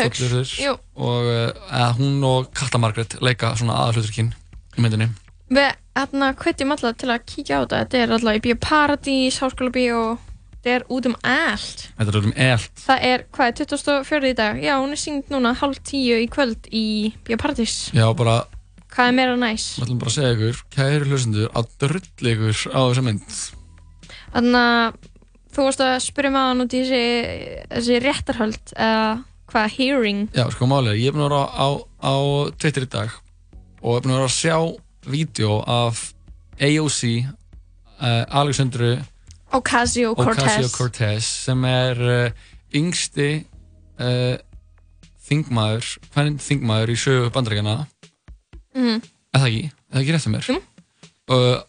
jú. og uh, hún og Katta Margrét leika svona aðhluturkin í myndinni Við hérna hvetjum alla til að kíkja á þetta. Þetta er alltaf í Bíóparadís, Háskóla Bíó, þetta er út um allt. Þetta er um eld Það er, hvað er 24. í dag? Já, hún er syngt núna halv tíu í kvöld í Bíóparadís. Já, bara, Hvað er meira næs? við ætlum bara að segja ykkur kæri hlustendur að drulli ykkur á þessa mynd. Þannig að þú varst að spyrja mig aðan út í þessi, þessi réttarhöld eða hvað, hearing? Já, sko málega, ég er búin að vera á, á Twitter í dag og er búin að vera að sjá vídeo af AOC uh, Alexandru Ocasio-Cortez. Sem er uh, yngsti uh, þingmaður hvernig þingmaður í sögu bandaríkjana Mhm. eða ekki, eða ekki rétt um mér? Uh,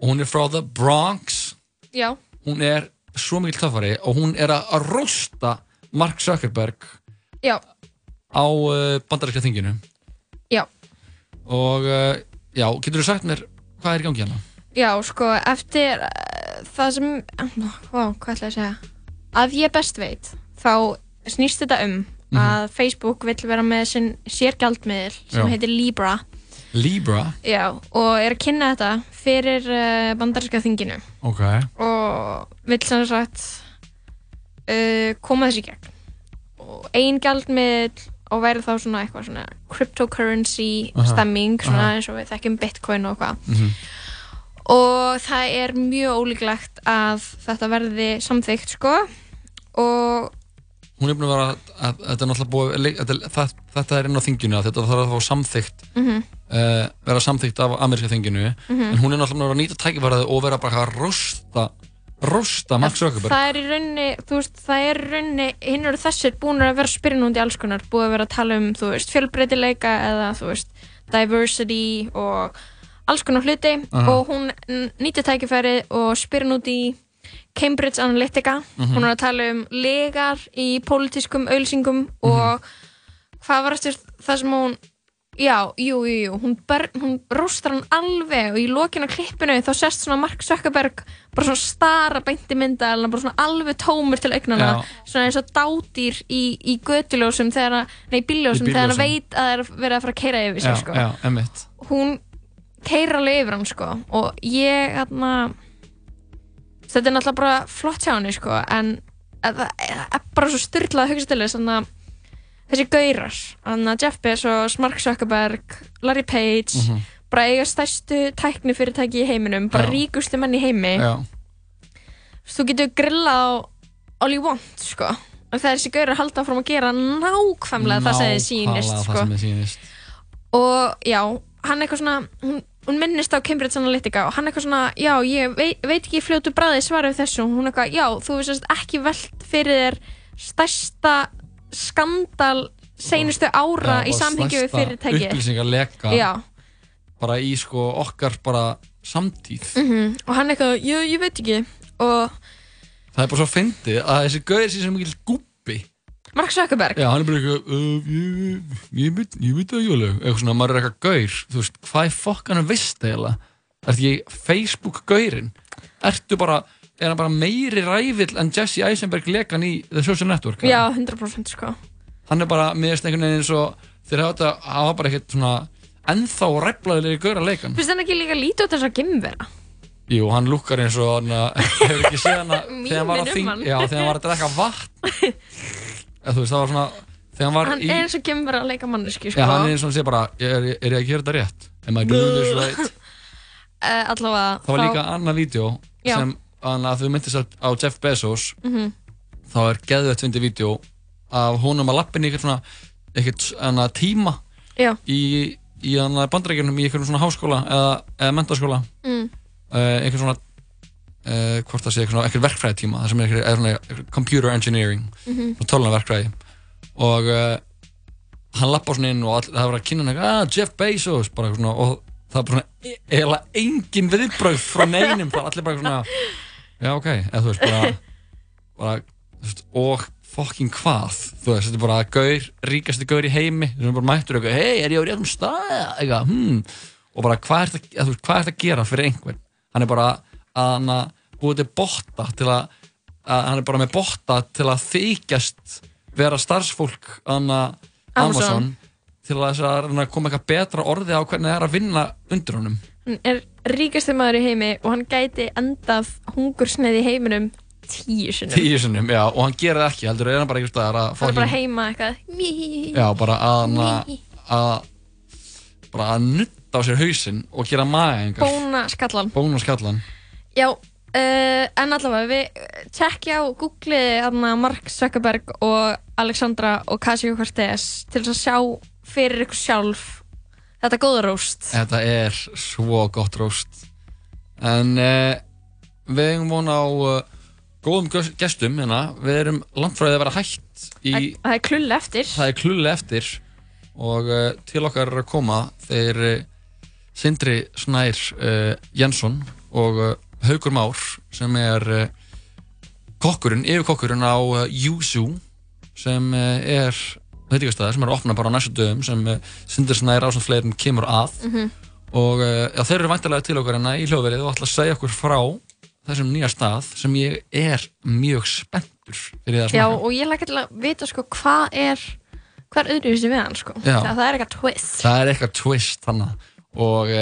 og hún er frá the Bronx. Já, hún er svo mikil töffari og hún er að rústa Mark Zuckerberg Já, á uh, bandaríska þinginu já, og uh, já, getur þú sagt mér hvað er í gangi hérna? já, sko, eftir uh, það sem, vá, hvað ætla ég að segja, að ég best veit, þá snýst þetta um Mhm. að Facebook vill vera með sinn sérgjaldmiðil sem Já. heitir Libra, Libra? Já, og er að kynna þetta fyrir uh, bandaríska þinginu. Ok, og vill sem sagt uh, koma þessi gegn. Og ein gjaldmiðl og væri þá svona eitthvað svona cryptocurrency Aha, stemming svona aha. eins og við þekkjum bitcoin og eitthvað. Mhm. og það er mjög ólíklegt að þetta verði samþykkt sko. Og hún er búin að vera að, þetta er náttúrulega búið þetta, þetta er inn á þinginu að þetta þarf að fá samþykkt Mhm. uh, vera samþykkt af ameríska þinginu Mhm. en hún er náttúrulega að vera að nýta tækifærið og vera bara að rosta rosta Mark Zuckerberg það er í rauninni þú veist, það er í rauninni hinn eru þessir búin að vera spyrnúndi alls konar búið að vera að tala um, þú veist, fjölbreytileika eða, þú veist, diversity og alls konar hluti Aha. og hún nýtti tækifæri og spyrnúndi Cambridge Analytica Mhm. hún er að tala um legar í pólitískum auðlýsingum og hvað var eftir það sem hún já, jú, jú, jú, hún, hún róstar hann alveg og í lokinu á klippinu þá sést svona Mark Zuckerberg bara svona stara beinti mynda bara svona alveg tómur til augnana Já. svona eins og dátýr í, í götuljósum þegar nei, bíljósum þegar hann veit að það er verið að fara að keira yfir já, sig sko. já, hún keira alveg yfir hann sko og ég hérna þetta er náttúrulega bara flott hjá henni sko en að það er bara svo styrlað að hugsa til þess að þessi gaurar þannig að Jeff Bezos, Mark Zuckerberg Larry Page Mhm. bara eiga stærstu tækni fyrirtæki í heiminum bara Já. ríkustu menn í heimi. Já, þú getur grillað á all you want sko. Og það er þessi gaurar halda áfram að gera nákvæmlega það sem þið sýnist Nákvæmlega sko. það sem þið sýnist. Og já, hann eitthvað svona hún, hún minnist á Cambridge Analytica og hann eitthvað svona, já, ég veit, veit ekki fljótu bræði svarið við þessu, hún eitthvað, já, þú veist ekki velt fyrir þér stærsta skandal seinustu ára Já, í og samhengju við fyrirtæki upplýsingarleka já, bara í sko okkar bara samtíð. Mm og hann eitthvað, ég, ég veit ekki. Og það er bara svo fyndið að þessi gauðir sé sem mikil gúbbi Mark Zuckerberg. Já, hann er bara eitthvað ég, veit, það alveg. Eitthvað svona, maður er eitthvað gaur. Þú veist, hvað er fokkanum vist eiginlega? Ertu ekki Facebook gaurinn? Ertu bara, er hann bara meiri rævill en Jesse Eisenberg lekan í The Social Network? Já, 100% sko. Hann er bara, mér veist einhvern veginn eins og þeir hafa þetta, hafa bara ekkert svona ennþá ræflaðilegri gaur að leikan finnst hann ekki líka lítið út þess að gimmvera? Jú, hann lukkar eins og hann að- hefur ekki séð hann að þegar hann var að um þing, hann. já, þegar hann var að drekka vatn eða veist, það var svona hann var hann í, er eins og gimmvera að leika manneski sko hann er eins og sé bara er, er, ég að gera þetta rétt? Am I doing this right? uh, allavega Það var líka annað vídeo Já. sem að þú myndist á Jeff Bezos Mhm. þá er geðvett fyndið vídeo af honum að lappin í eitthvað tíma Já. í, í bandarækjunum í eitthvað svona háskóla eða, eða mentaskóla Mm. uh, eitthvað svona uh, hvort það sé eitthvað, svona- eitthvað verkfræði tíma það sem er eitthvað, computer engineering Mhm. og tölunarverkfræði og uh, hann lappa svona inn og all, það var að kynna hann ah, Jeff Bezos bara svona, og það var bara e- eiginlega engin viðbröð frá neinum það var allir bara svona já ok, eða þú veist bara, bara veist, og fucking hvað? Þú veist, þetta er bara gaur, ríkasti gaur í heimi sem er bara mættur eitthvað, hei, er ég á réttum stað? Eitthvað, hmm. Og bara hvað er þetta að gera fyrir einhvern? Hann er bara að hann búið til botta til að, að hann er bara með botta til að þykjast vera starfsfólk hann að Amazon. Til að, að koma eitthvað betra orði á hvernig það er að vinna undir honum. Hann er ríkasti maður í heimi og hann gæti endað hungursneið í heiminum tíu sinum tíu sinnum, já, og hann gerir það ekki heldur er hann bara staðar að hann er bara heima eitthvað. Já, bara að að bara að nutta á sér hausinn og gera maðingar bóna skallan bóna skallan já, uh, en allavega við tjekkja á googlið hana, Mark Zuckerberg og Alexandra og Casio-Cortez til að sjá fyrir ykkur sjálf þetta góða róst. Þetta er svo gott róst. En uh, við eigum von á uh, góðum ges- gestum hérna. Við erum langt frá því að vera hætt í, Það- það er klull eftir. Það er klulli eftir. Og til okkar er að koma þeir Sindri Snær Jensson og Haugur Már sem er uh, kokkurinn, yfirkokkurinn á uh, Yuzu sem eh, er veitingastæðar sem er að opna bara á næstu dögum sem uh, Sindur Snær ásand fleirin kemur að Mhm. og uh, já, þeir eru væntalega til okkar hérna í hljóðverið og ætla að segja okkur frá þessum nýja stað sem ég er mjög spenntur fyrir það að Já, smaka. og ég lakka til að vita sko hvað er hvað er öðruvísi við hann sko Já. það, það er eitthvað twist Það er eitthvað twist þannig og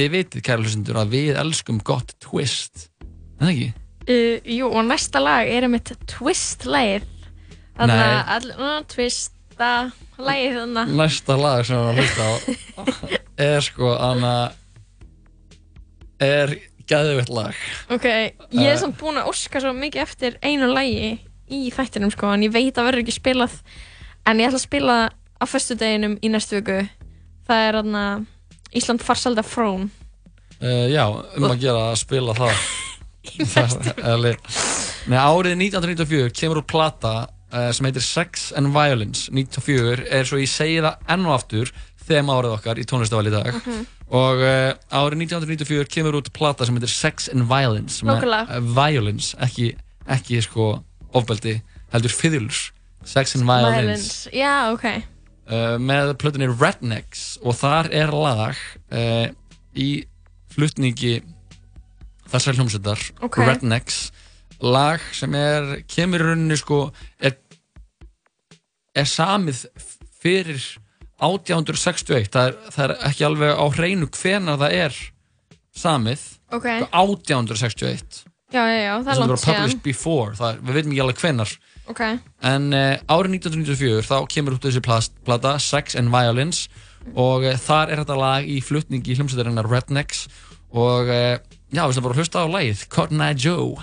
þið vitið kæra hlustendur að við elskum gott twist. En það ekki? uh, Jú, og næsta lag er einmitt twist lagið þannig að all, uh, twista lagið þannig að Næsta lag sem við erum að hlusta á er sko anna er gæðvitt lag. Ok, ég er Eh. samt búin að óska svo mikið eftir einu lagi í þættinum sko, en ég veit að verður ekki spilað. En ég ætla að spila á föstudeginum í næstu viku. Það er aðna Ísland farsalda frón. Uh, Já, um að gera að spila það. Nei, árið 1994 kemur úr plata uh, sem heitir Sex and Violence. 94 er svo ég segi það enn og aftur þeim árið okkar í tónlistaval í dag. Mhm. og uh, árið 1994 kemur út plata sem heitir Sex and Violence eh, Violence, ekki, ekki sko ofbeldi, heldur fiðlurs Sex and Violence. Já, ok uh, með plötunni Rednecks og þar er lag uh, í flutningi þessar hljómsveitar Ok. Rednecks lag sem er kemur rauninni sko er, er samið fyrir 1861 það er, það er ekki alveg á hreinu hvenar það er samið Ok. 1861 Já, já, já, það er sem langt síðan before það, við veitum ekki alveg hvenar Ok, En uh, árið 1994 þá kemur út þessi plast, plata Sex and Violence og uh, þar er þetta lag í flutningi hljómsveitarinnar Rednecks og uh, já, við ætlum bara að hlusta á lagið Cotton Eye Joe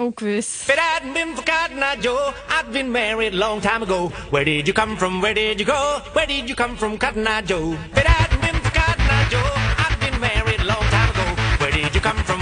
ó guð If it hadn't been for Cotton Eye Joe, I'd been married a long time ago. Where did you come from? Where did you go? Where did you come from, Cotton Eye Joe? It hadn't been for Cotton Eye Joe, I'd been married a long time ago. Where did you come from?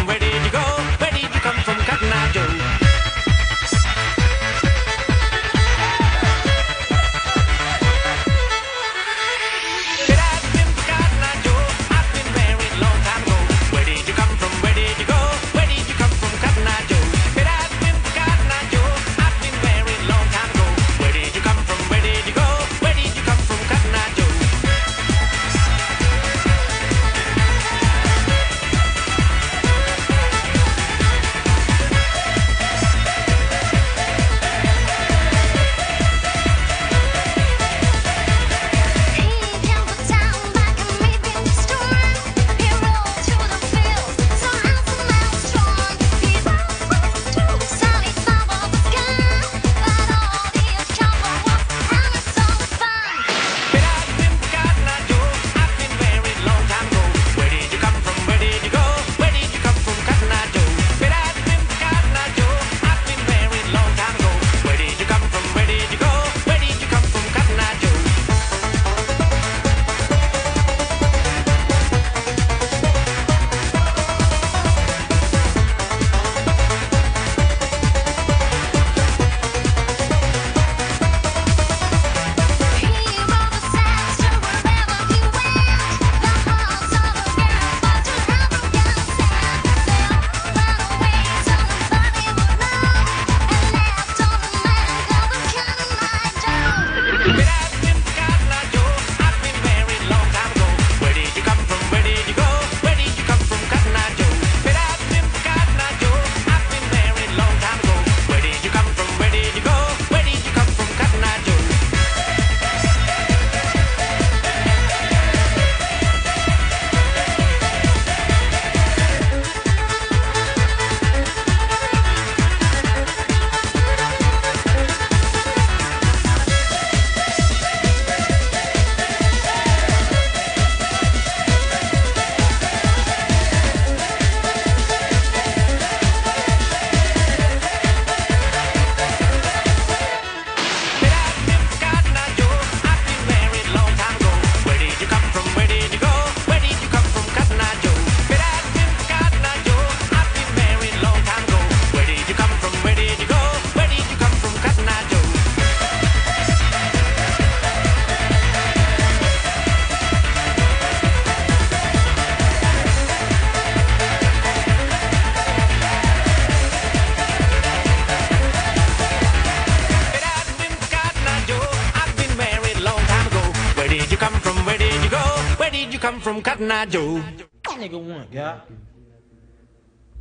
You come from, Cotton Eye Joe? Nigga one, guy.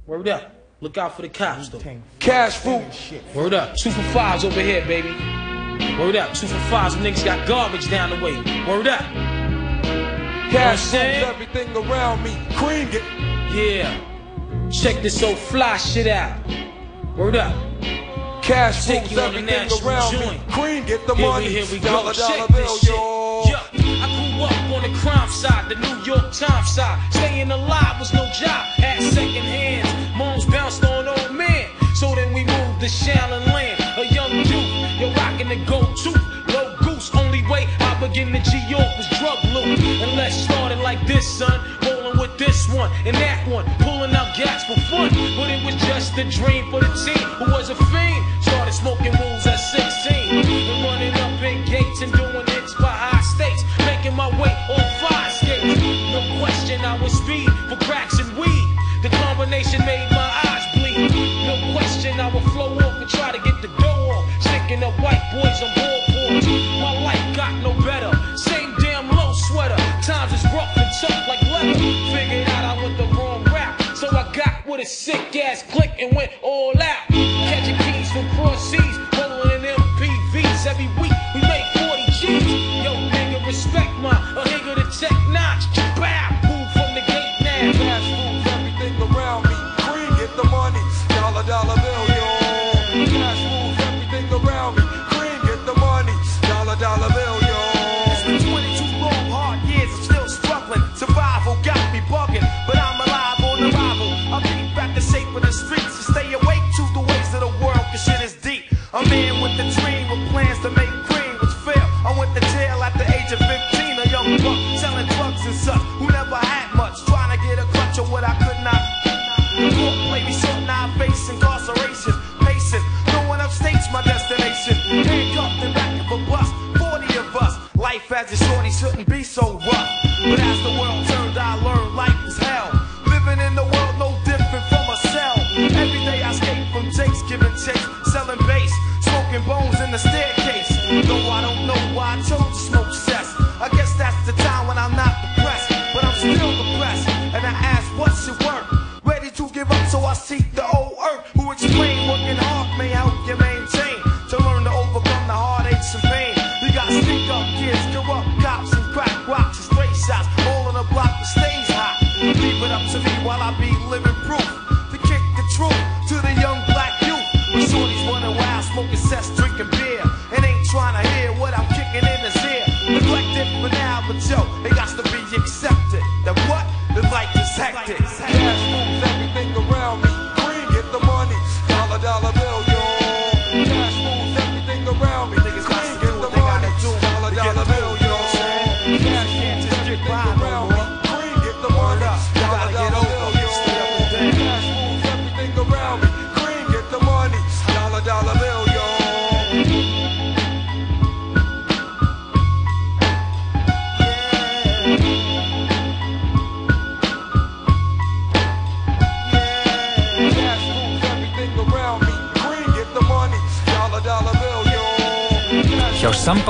Word up. Look out for the cops, though. Cash food. Word up. Two for fives over here, baby. Word up. Two for fives. Some niggas got garbage down the way. Word up. Cash You know what I'm moves everything around me. Cream it. Yeah. Check this old fly shit out. Word up. Cash Take moves you on a everything national around me. joint. Cream get the here money. We, here we Dollar, go. dollar Check bill, this shit. yo. Up on the crime side, the New York Times side. Staying alive was no job. At second hands. Moms bounced on old men. So then we moved to Shallon Land. A young youth. You're rocking the go-to. Low goose. Only way I begin to G-York was drug loot. And let's start it like this, son. Rolling with this one and that one. Pulling out gas for fun. But it was just a dream for the team who was a fiend. Started smoking rules at 16. Speed for cracks and weed. The combination made my eyes bleed. No question I would flow off and try to get the dough off. Sticking up white boys on ballboards. My life got no better. Same damn low sweater. Times is rough and tough like leather. Figured out I went the wrong route. So I got with a sick shouldn't be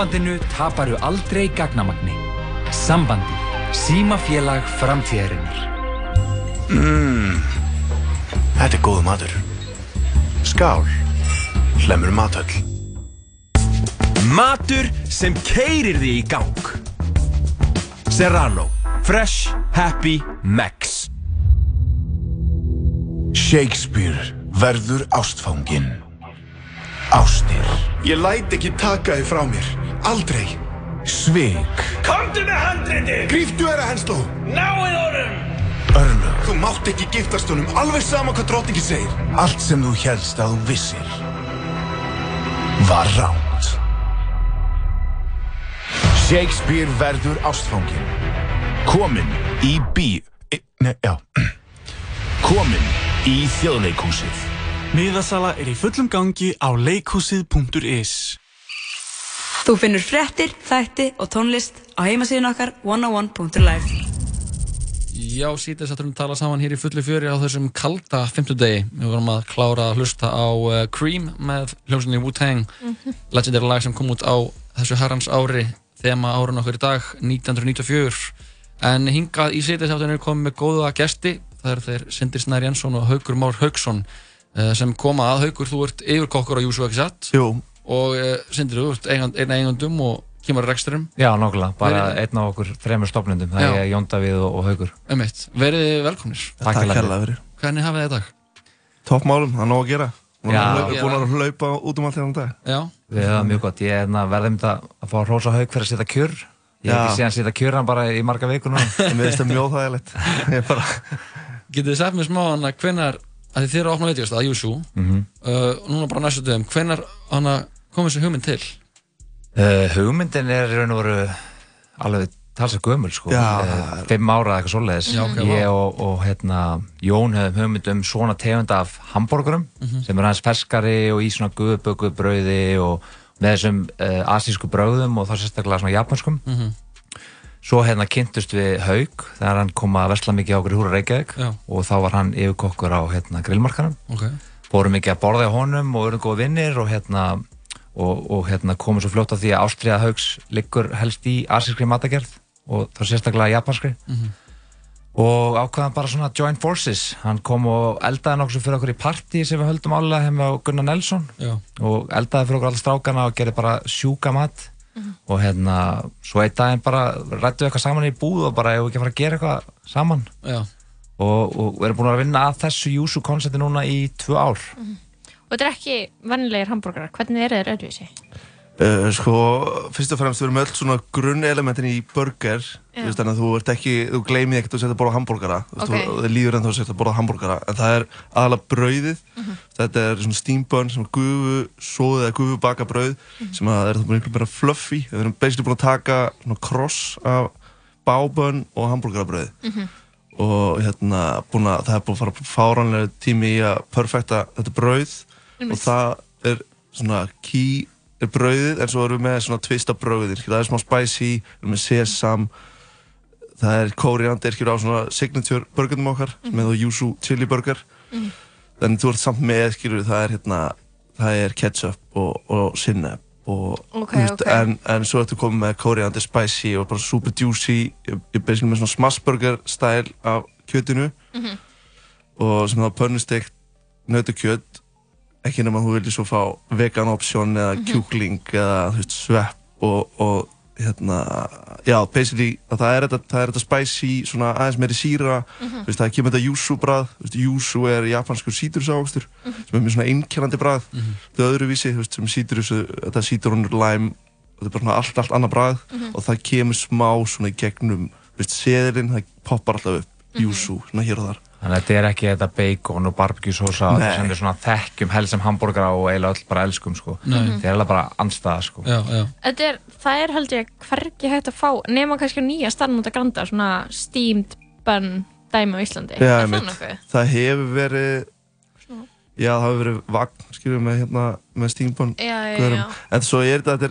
sambandinu taparu aldrei gagnamagni. Sambandi. Símafélag framtíðarinnar. Mmm, þetta er góð matur. Skál, hlemur matöll. Matur sem keirir því í gang Serrano Fresh, Happy, Max Shakespeare verður ástfanginn. Ástir. Ég læt ekki taka þið frá mér. Aldrei. Svik. Komdu með handrindi! Gríftu þeirra hensló! Náið honum! Örlög. Þú mátt ekki giftast honum, alveg sama hvað drottningi segir. Allt sem þú helst að þú vissir var ránt. Shakespeare verður ástfanginn. Komin í bí... e- Nei, já. Komin í þjóðleikhúsið. Miðasala er í fullum gangi á leikhúsið.is Þú finnur fréttir, þætti og tónlist á heimasíðun okkar 101.live Já, síðan sattum við að tala saman hér í fullu fjöri á þessum kalda fimmtudegi. Við vorum að klára að hlusta á uh, Cream með hljómsunni Wu-Tang, Mhm. legendary lag sem kom út á þessu herrans ári, þema árun okkur í dag, 1994. En hingað í sitjastáttunni er komið með góða gesti. Það eru þeir Sindri Snær Jensson og Haugur Már Haugsson sem koma að. Haugur, þú ert yfirkokkur á Júsu ekki satt? Jú. Og uh, Sindri, þú ert eigand, einn eigandum og kemur að reksturum. Já, nákvæmlega, bara Verið- einn af okkur þremur stofnundum, það Já. er Jón Davíð og, og Haugur. Einmitt. Verið velkomnir. Takk kærlega fyrir. Hvernig hafið þið í dag? Toppmálum, það er nóg að gera að hlaupa- búin að hlaupa út um allt hérna dag Já Við höfum mjög gott, ég er hérna, verðum þetta að fá að hrósa Haug fyrir að setja kjör. Ég hef ekki séð hann setja kjör hann bara í marga vikur núna. Mér finnst það mjög þægilegt. Ég bara... Getið þið sagt mér smá hann að hvenar, að þið eru að opna veitingast að Júsu, Mhm. uh, núna bara næstu dögum, að koma þessi hugmynd til? Uh, hugmyndin er í raun og veru alveg talsað gömul sko, Já. uh, fimm ára eða eitthvað svoleiðis. Já, ok, ég og, og hérna, Jón hefum hugmynd um svona tegund af hambúrgurum Mhm. sem er aðeins ferskari og í svona guðböku brauði og með þessum uh, asísku brauðum og þá sérstaklega svona japanskum. Mhm. Svo hérna kynntust við Haug þegar hann kom að versla mikið á okkur í Húra Reykjavík Já. og þá var hann yfirkokkur á hérna, grillmarkanum. Ok. Fórum mikið að borða í honum og erum góða vinnir og hérna, og, og hérna komum svo fljótt á því að Ástriða Haugs liggur helst í asískri matagerð og þá sérstaklega japanskri Mhm. og ákvaðan bara svona join forces hann kom og eldaði nokkuð fyrir okkur í partí sem við höldum álega hefði á Gunnar Nelson Já. og eldaði fyrir okkur alla strákana og gerði bara sjúka mat og hérna svo einn daginn bara rættu við eitthvað saman í búð og bara ef við ekki að fara að gera eitthvað saman Já. og, og við erum búin að vinna að þessu Júsu koncepti núna í tvö ár Og þetta er ekki vennilegir hambúrgarar, hvernig er þeir öðruvísi? Uh, sko, fyrst og fremst við erum öll svona grunnelementin í burger veist, þannig að þú ert ekki, þú gleymið ekkert að setja að borða hambúrgara þú veist, Ok. þú- það líður en þú setja að borða hambúrgara en það er aðalega brauðið Mhm. þetta er svona steam bun sem er gufu sóðið eða gufu baka brauð Mhm. sem að er það búin einhvern veginn fluffy við erum basically búin að taka svona cross af bábun og hambúrgarabrauð Mhm. og hérna búin að það er búin að fara fáranlega tími í að perfekta þetta brauð og það er svona key er brauðið en svo erum við með svona tvista brauðin það er smá spicy, við erum með sesam það er kóriander skilur á svona signature burgernum okkar Mhm. með og yuzu chili burger Mhm. en þú ert samt með skilur það er hérna það er ketchup og, og sinneb og Ok, þú ok. en, en svo ertu komið með kóriander spicy og bara super juicy ég ég er með svona smash burger style af kjötinu Mhm. og sem það pönnustegt nautakjöt ekki nema þú vilja svo fá vegan option eða Mhm. kjúkling eða veist, svepp og, og hérna, já, basically að það er þetta, það er þetta spicy svona aðeins meiri síra Mhm. þú veist, það kemur þetta yuzu brað veist, yuzu er japanskur sítrusávöxtur sem er mjög svona einkennandi brað Mhm. það er öðruvísi, veist, sem sítrus þetta sítrunur, lime þetta er bara svona allt, allt annað brað Mhm. og það kemur smá svona í gegnum veist, seðilinn, það poppar alltaf upp Mhm. yuzu, svona hér og þar Þannig að þetta er ekki þetta bacon og barbecue sósa sem við svona þekkjum helst sem hambúrgara og eiginlega öll bara elskum sko. Þetta er alveg bara anstæða sko. Já, já. Þetta er, það er held ég hvergi hægt að fá nema kannski á nýja starfnúta granda svona steamed bun dæmi á Íslandi Já, er það nokkuð? það hefur verið já, það hefur verið vagn skilur með hérna, með steambun Já, já, gaurum. já. en svo er þetta þetta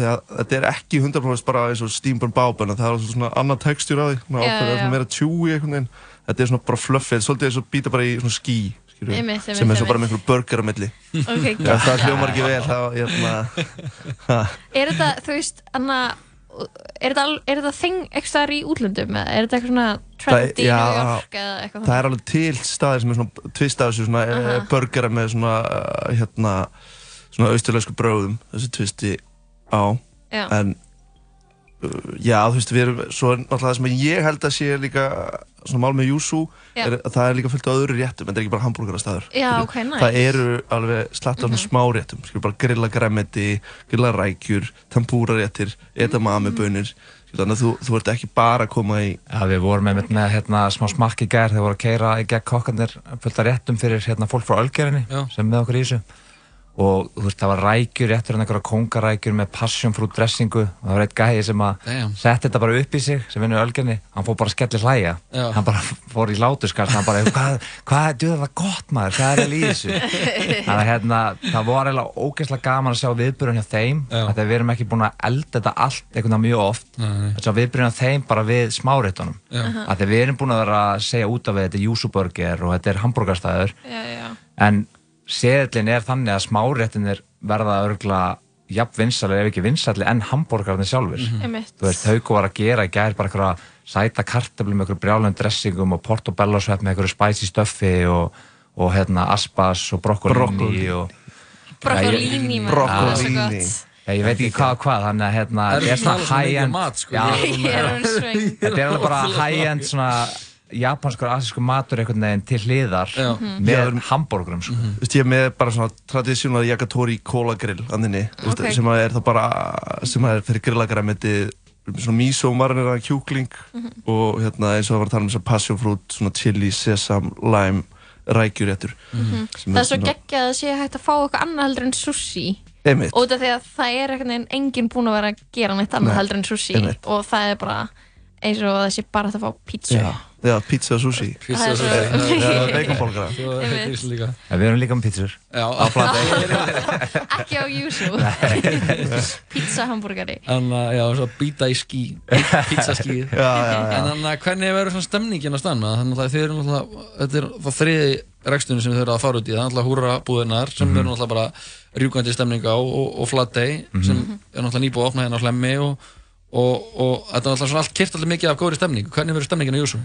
er, að, þetta er ekki 100% bara eins og steambun bábun það er svona annað textúr á því svona Já, ákveðið, já, svona já. meira chewy einhvern veginn þetta er svona bara er svolítið eins og býta bara í svona skí skilur, Einmitt, einmitt, sem er svo bara með einhverju burger á milli Ok, já, það geggjað. hljómar ekki vel þá, hérna, ha. Er þetta, þú veist, Anna er þetta, er þetta þing eitthvað staðar í útlöndum eða er þetta eitthvað svona trend í New York eða eitthvað það er alveg til staðir sem er svona tvist af þessu svona uh Aha. burgera með svona uh, hérna svona austurlösku bróðum þessi tvisti á Já. en já þú veist við erum svo er náttúrulega það sem ég held að sé líka svona mál með Júsú er að það er líka fullt á öðru réttum en það er ekki bara hambúrgarastæður Já, ok, nice. það eru alveg slatt af svona Mhm. smá réttum skilur bara grilla græmeti, grilla rækjur tempúra réttir, edamame bönir þannig að þú, þú ert ekki bara að koma í Já, við vorum með, með hérna, smá smakk í gær þegar voru að keira í gegn kokkarnir fullt af réttum fyrir hérna, fólk frá Ölgerinni sem er með okkur í þessu og þú veist, það var rækjur, réttur en einhverja kongarækjur með passion fruit dressingu. Og það var eitt gæði sem að setti þetta bara upp í sig sem vinnur Ölgerinni, hann fór bara að skelli hlæja. Já. hann bara fór í látuskast hann bara, hvað, hvað, djú það var gott maður. Hvað er það í þessu? Þannig að hérna, það var eiginlega ógeðslega gaman að sjá viðbyrjun hjá þeim. Að við erum ekki búin að elda þetta allt einhvern veginn mjög oft. Nei. að sjá viðbyrjun hjá þeim bara við smáréttunum að við erum búin að vera að segja út af við þetta er Júsuburger og þetta er hambúrgarstæður en seðlinn er þannig að smáréttinir verða örgla jafn vinsalir ef ekki vinsalir enn hambúrgarnir sjálfur Mhm. Einmitt. þú veist, Hauko var að gera í gær bara eitthvað sæta kartöflum með eitthvað brjálum dressingum og portobello svepp með eitthvað spicy stöffi og, og hérna aspas og brokkolini Brokkolíni. og Brokkolíni, Brokkolíni. ég veit ekki hvað og hvað, þannig að hérna, Er svona high-end sko? Þetta er alveg bara high-end svona japanskur, asískur matur einhvern veginn til hliðar Mhm. með hambúrgurum sko. Þú veist, ég er með bara svona tradisjónal Yagatori Cola grill anninni, Ok. sem er það bara sem er fyrir grillagaræmiti svona miso marinera kjúkling Mhm. og hérna eins og það var að tala um þess að passion fruit, svona chili, sesam, lime rækjuréttur sem Það er svo geggjað að sé hægt að fá eitthvað annað heldur en sushi Einmitt. af því að það er einhvern veginn enginn búin að vera að gera neitt annað Nei, heldur en sushi einmitt. og það er bara eins og það sé bara að fá pítsu Já, pizza og sushi Pizza og sushi. Einmitt. Ja, við erum líka með pítsur Já. á plati ekki á Júsú pizza hamburgari Þannig að, já, svo býta í skí Pizzaskíð Já, já, já. En þannig að hvernig verður svona stemningin að stanna Þannig að þið eru náttúrulega Þetta er það þriði rekstunni sem þið eru að fara út í Það er náttúrulega húra búðinar Sem Mhm. eru náttúrulega bara rjúkandi stemning á Og, og flatey Mhm. Sem er náttúrulega nýbúið að opna hérna á hlemmi Og, og, og þetta er náttúrulega svona allt kyrt allir mikið af góðri stemning Hvernig verður stemningin á Júsum?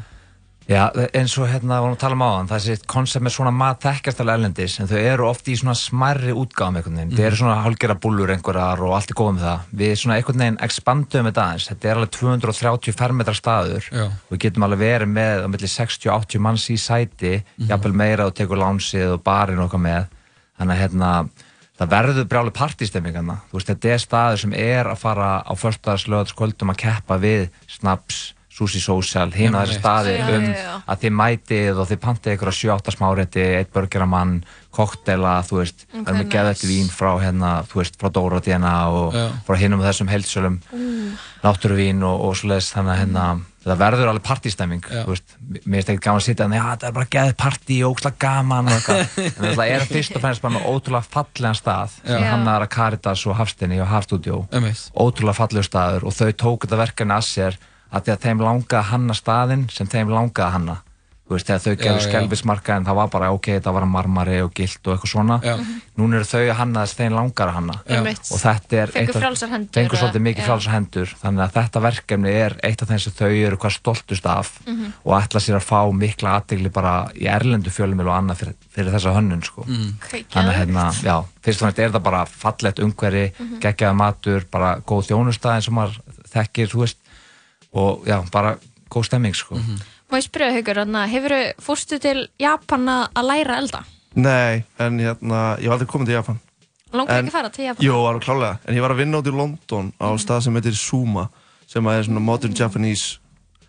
Já, eins og hérna vorum að tala um áðan þessi koncept með svona mat þekkjast alveg erlendis en þau eru oft í svona smærri útgáðum einhvern veginn, þau eru svona hálgera bullur einhverjar og allt er góð með það. Við svona einhvern veginn expandum þetta aðeins. Þetta er alveg 230 fermetra staður. Já. og við getum alveg verið með á milli 60-80 manns í sæti Mhm. jafnvel meira og tekur lánsið og barinn og eitthvað með. Þannig að hérna það verður brjáli partystemmingarna þú veist, þetta er staður sem er að fara á förstaðarslöðskvöldum að keppa við snaps, sushi social hinn á þessi Einmitt. staði Já, um já, já. að þið mætið og þið pantið ykkur að 7-8 smárétti, eitt burgeramann koktela, þú veist, okay, erum við geðvægt nice. vín frá hérna, þú veist, frá Dóratíðina og Já. frá hinnum og þessum heildsölum Ú. náttúruvín og, og svoleiðis þannig að hérna, það verður alveg partystemming þú veist, mér finnst ekkert gaman að sitja en það er bara geðið partí og ógslag gaman og eitthvað, en það er fyrst og fremst bara með ótrúlega fallegan stað sem hann er að Caritas og Hafstinni og Hafstudio ótrúlega fallegur staður og þau tóku þetta verkefni að sér að því að þeim langaði að hanna staðinn sem þeim langaði að hanna þú veist, þegar þau já. skelfismarka en það var bara ok, það var marmari og gilt og eitthvað svona Já. núna eru þau að hanna þess þeim langar að hanna Já. Og þetta er Fengu eitt af- frjálsar hendur, fengu eða- svolítið mikið já. frjálsar hendur þannig að þetta verkefni er eitt af þeim sem þau eru hvað stoltust af Mhm. og ætla sér að fá mikla aðdegli bara í erlendu fjölumil og annað fyrir, fyrir þessa hönnun sko. Mm. Þannig að hérna, já, fyrst og fremst er þetta bara fallegt umhverfi, Mhm. geggjaða matur bara góð þjónusta eins og maður þekkir, þú veist og já, bara góð stemming sko. Má ég spyrja þau ykkur, hefur fórstu til Japan að að læra að elda? Nei, en hérna, ég var aldrei komin til Japan Langar ekki að fara til Japan? Jú, alveg klálega, en ég var að vinna út í London á stað sem heitir Suma sem er svona modern Japanese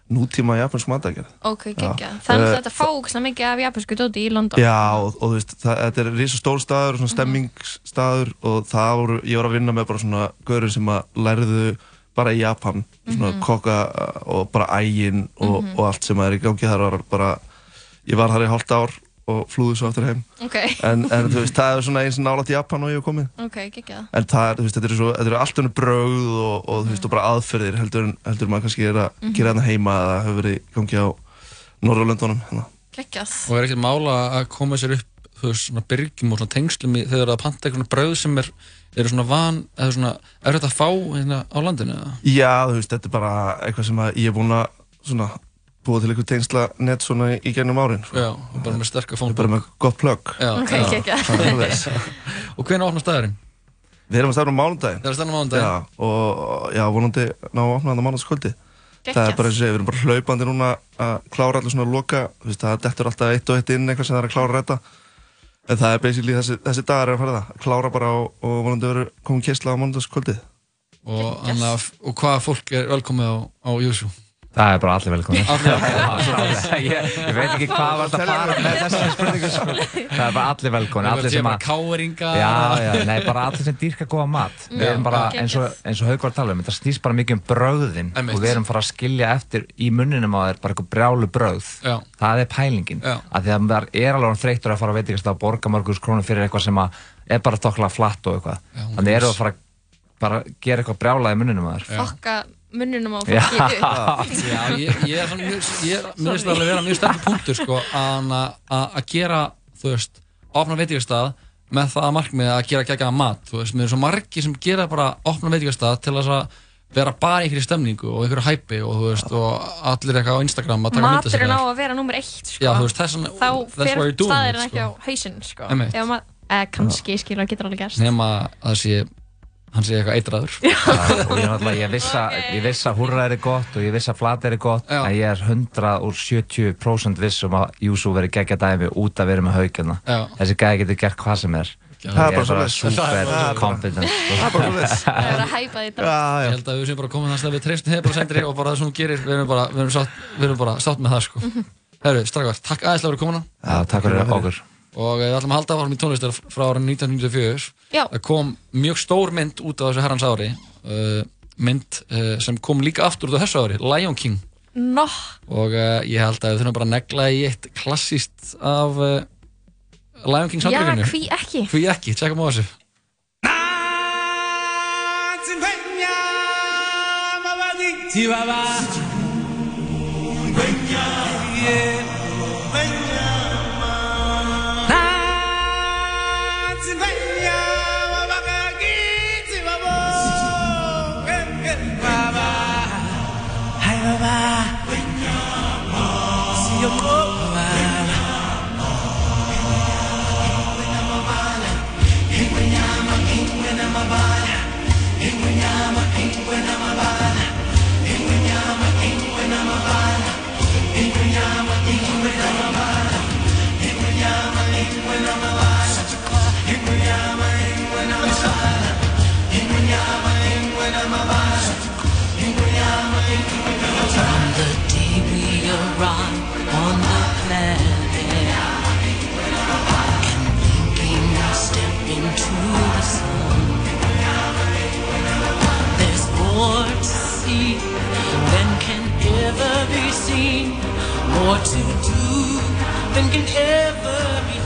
nútíma japansk matagerð Ok, geggja. Þannig að Eh, þetta fá ógæslega mikið af japansku dóti í London. Já, og, og þú veist, það, þetta er risa stór staður og svona Mhm. stemmingsstaður og það voru, ég var að vinna með bara svona görur sem að lærðu bara í Japan, svona Mhm. kokka uh, og bara ægin og, Mhm. og allt sem að er í gangi þar var bara, ég var þar í hálft ár og flúði svo aftur heim Ok. en, en þú veist, það er svona eins og nálægt Japan og ég hef komið Ok, geggja. en það er, þú veist, þetta eru, svo, þetta eru allt önnu brögð og, og þú veist, og bara aðferðir heldur, en- heldur maður kannski er að Mhm. gera þarna heima eða hefur verið í gangi á Norrlöndunum hérna. Og er ekkert mála að koma sér upp þú veist, svona byrgjum og svona tengslum í, þegar það er að panta eitthvað brauð sem er, eru svona van, eða svona, er þetta að fá hérna á landinu eða? Já, þú veist, þetta er bara eitthvað sem að ég er búinn að svona búa til eitthvað tengsla net svona í, í gennum árin sko. Já, bara með sterka fónbók Bara með gott plögg Já, er svoleiðis. Og hvernig opna staðurinn? Við erum að stafna á mánudaginn Það er að stefna á mánudaginn? Já, og já, vonandi ná að opna þetta mánudagskvöldi Það er bara eins og segja, við erum bara hlaupandi núna að klára allir svona loka Þú veist, það dettur alltaf eitt og eitt inn eitthvað sem það er að klára þetta En það er basically þessi, þessi dagar er að fara það. Að klára bara og, og vonandi verður komið kistla á mánudagskvöldið. Og, annað, og hvaða fólk er velkomið á, á Júsú? Það er bara allir velkomin Allir ég, ég veit ekki hvað var það fara með þessari spurningu sko. Það er bara allir velkomin Það allir er sem bara að káringar Já, já, nei, bara allir sem dýrka góða mat. Við erum bara, eins og, eins og Hauk var að tala um þetta snýst bara mikið um bröðin og við erum fara að skilja eftir í munninum á þér bara eitthvað brjálu bröð Já. það er pælingin. Að að það er alveg þreytur að fara að veitingast að borga mörgus krónum fyrir eitthvað sem að er bara tokklega flatt og eitthvað. Þannig að að á munnunum á Já. fólki upp. Já, ég, ég er svona mjög, ég er, það alveg vera mjög sterkur punktur, sko, að að- að gera, þú veist, opna veitingastað með það að markmið að gera gegjaða mat þú veist, mér er svo margi sem gera bara opna veitingastað til þess að vera bara í einhverju stemningu og einhverju hæpi og þú veist, og allir eitthvað á Instagram að taka mynda sér Maturinn á að vera nummer eitt sko. Já, þú veist, þess vegna- Þá that's why you're doing staðirinn it, ekki á sko. hausinn sko. Einmitt. Ef ma- eða kannski, skilur, getur alveg gerst nema að það sé hann sé eitthvað eitraður og ég, ég viss að húrra er gott og ég viss að flata er gott en ég er 100 úr 70% viss um að Júsú verið geggja dæmi út að vera með haugina Já. þessi gæði getur gert hvað sem er Það er bara bara. Það er super bara- confident sko. Það er bara svoleiðis. Það er að hæpa því Ég held að við séum bara komin þannig að við treystum þig bara sendri og bara það sem þú gerir, við erum bara, við erum sátt, við erum bara sátt með það sko. Herru, strákar, takk aðeinslega fyrir komuna. Já, takk fyrir okkur. Og eh, við ætlum að halda áfram í tónlistar frá ára 1994. Já. Það kom mjög stór mynd út á þessu herrans ári, uh, mynd uh, sem kom líka aftur út á þessu ári, Lion King. Nó, Og uh, ég held að við þurfum bara að negla í eitt klassíst af uh, Lion King já, soundtrackinu. hví ekki Hví ekki, tjekkum á þessu. Chihuahua. From the day we arrive more to see than can ever be seen more to do than can ever be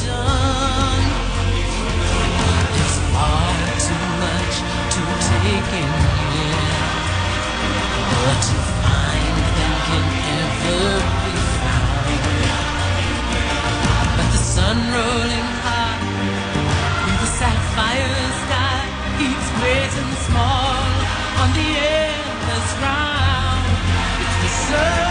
take in here. To find than can ever be found. But the sun rolling high through the sapphire sky keeps great and small on the endless round. It's the circle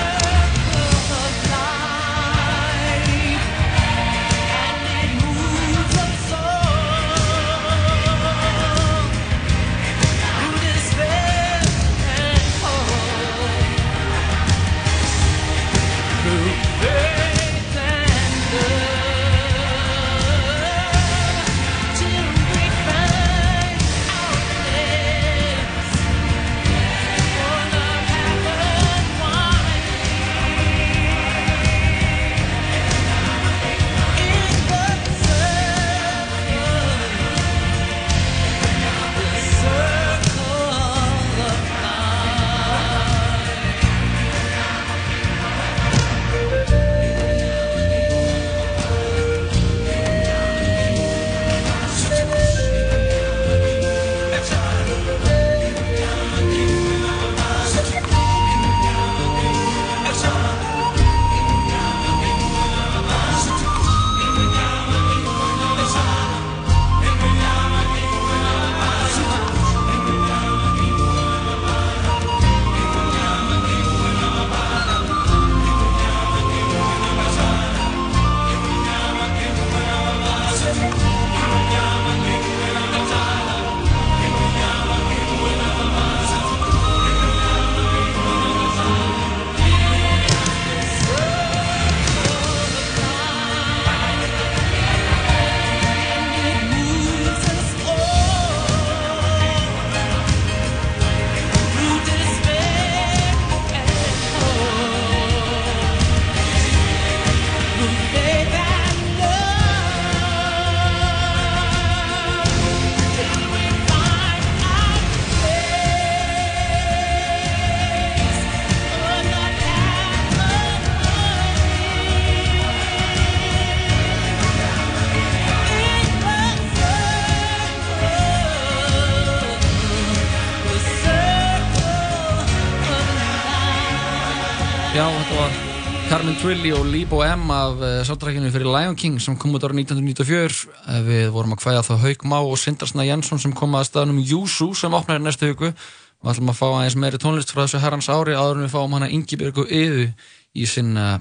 Twilly og Libo M af uh, sáttrækjunu fyrir Lion King sem kom út ára 1994 Eh, við vorum að kvæða þá Hauk Má og Sindarsna Jensson sem kom að staðnum Júsú sem opnar í næstu hugu við ætlum að fá aðeins meiri tónlist frá þessu herrans ári áður en við fáum hana Ingibjörgu Yðu í sinn uh,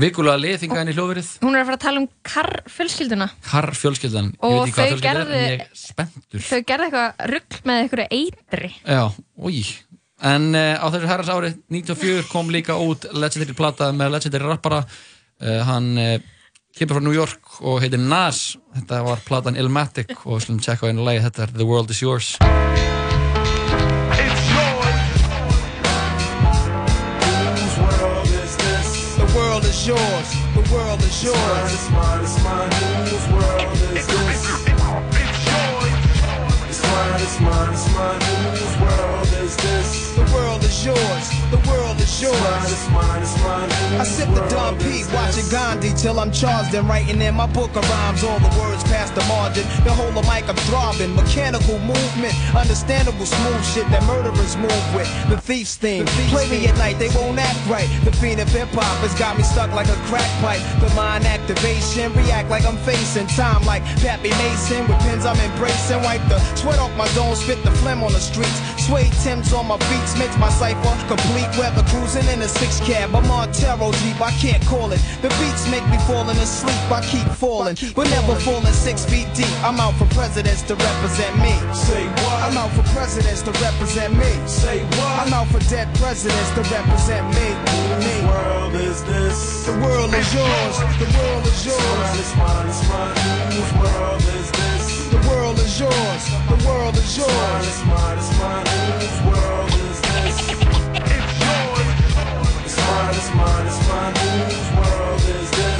vikulega liðinga inn í hljóðverið. Hún er að fara að tala um karr-fjölskylduna. Karr fjölskyldan, ég Og veit ekki hvað fjölskyldan er en ég er spenntur. Þau gerði eitthvað rugg með eitthvað eitri. Já, úi En uh, á þessu herrans ári 94 kom líka út legendary plata með legendary rappara uh, Hann uh, kemur frá New York og heitir Nas Þetta var platan Illmatic og við slum tjekka á einu lagi Þetta er The World Is Yours Whose world is this? The world is yours. The world is yours. It's mine, it's mine, it's mine. Whose world is this? It's mine, it's mine, it's mine. Whose world is this? The world is yours. The world is yours. It's mine, it's mine, it's mine. I sip the Don P, watching Gandhi till I'm charged and writing in my book of rhymes. All the words past the margin. The whole of mic I'm throbbing. Mechanical movement, understandable smooth shit that murderers move with. The thief's theme. Play me at night, they won't act right. The fiend of hip hop has got me stuck like a crack pipe. The mind activation, react like I'm facing time like Pappy Mason. With pins I'm embracing. Wipe the sweat off my dome, spit the phlegm on the streets. Suede Tim's on my beats makes my cipher complete. Weather cruising in a six cab. I'm on Taro Jeep, I can't call it. The beats make me falling asleep, I keep falling. But never falling six feet deep. I'm out for presidents to represent me. Say what? I'm out for presidents to represent me. Say what? I'm out for dead presidents to represent me. Whose world is this? The world is yours. The world is yours. It's mine, it's mine. Whose world is this? The world is yours. The world is yours. It's mine, it's mine, whose world It's mine, it's mine, it's mine, whose world is this?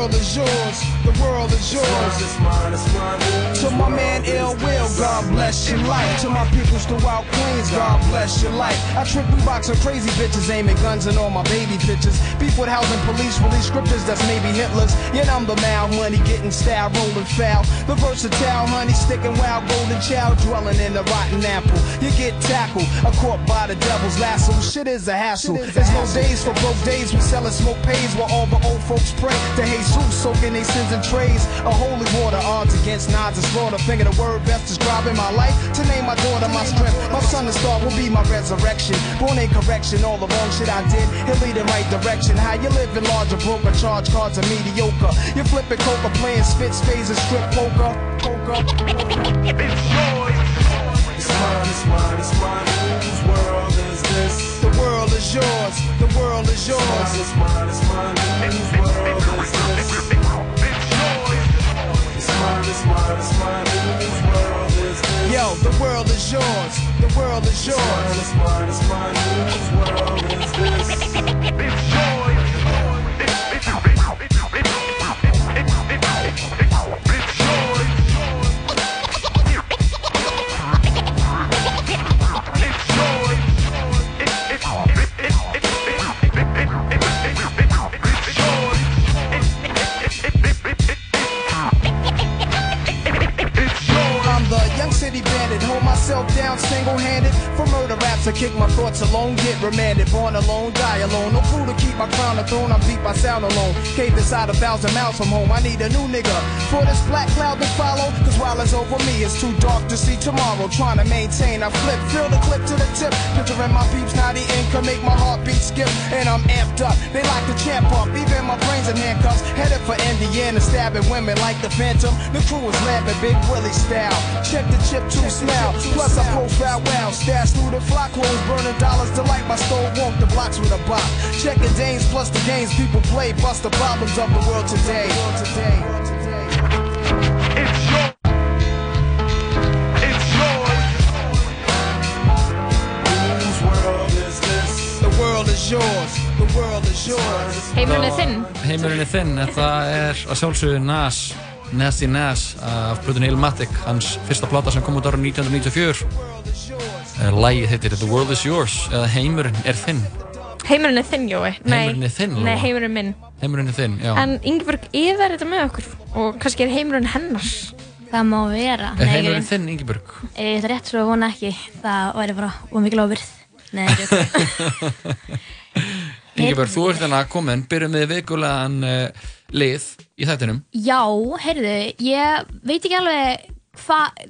The world is yours. The world is yours. It's mine, it's mine, whose To my man Ill Will, God bless your life. To my peoples throughout Queens, God bless your life. I trip we boxing crazy bitches, aiming guns and all my baby bitches. Beef with housing police, release scriptures that's maybe Hitler's. Yet I'm the mal money, getting style, rolling foul. The versatile honey, sticking wild, golden child, dwelling in the rotten apple. You get tackled, a caught by the devil's lasso. Shit is a hassle. There's no days for broke days. We selling smoke pays while all the old folks pray to Jesus, soaking their sins in trays. A holy water, odds against nods and slaughter. Finger the word best describing my life. To name my daughter my strength. My son and star will be my resurrection. Born in correction, all the wrong shit I did. He'll lead in right direction. How you living larger, broker, charge cards are mediocre. You flipping coca, playing spit spades and strip poker. Poker. It's yours. It's mine, it's mine, it's mine, whose world is this? Is yours. The world is yours. It's mine, it's mine, whose world is this? It's yours. Mine, it's mine, it's mine, whose world is this? Yo, the world is yours. The world is yours. It's mine, it's mine, whose world is this? I kick my thoughts alone, get remanded. Born alone, die alone. No crew to keep my crown a throne, I'm deep, I sound alone. Cave inside a thousand miles from home, I need a new nigga. For this black cloud to follow, cause while it's over me, it's too dark to see tomorrow. Trying to maintain, I flip, fill the clip to the tip. Picturing my peeps, naughty income, make my heartbeat skip. And I'm amped up, they like to champ up. Even my brains in handcuffs, headed for Indiana, stabbing women like the Phantom. The crew is laughing, Big Willie style. Check the chip to smell. Plus I foul wow. Stash through the flock clothes, burning dollars to light my stove. Walk the blocks with a bop. Checking dames plus the games people play. Bust the problems of the world today. Whose world is this? The world is yours. The world is yours. Heimurinn er þinn. Heimurinn er þinn, þetta er að sjálfsögðu Nas Nasty Nas af Pluton Illmatic hans fyrsta plata sem kom út ára 1994 Lægið heitir The World Is Yours eða Heimurinn er þinn Heimurinn er þinn, Jói. Nei. Heimurinn er þinn, Nei, heimurinn minn. Heimurinn er þinn, já En Ingeborg yðar þetta með okkur og kannski er heimurinn hennar. Það má vera. Er heimurinn þinn, Ingeborg? Ég er rétt svo að vona ekki. Það væri bara ómikið lofbyrð. Nei, það er Ingeborg, þú ert hérna komin, byrjum við vikulegan uh, lið í þættinum Já, heyrðu, ég veit ekki alveg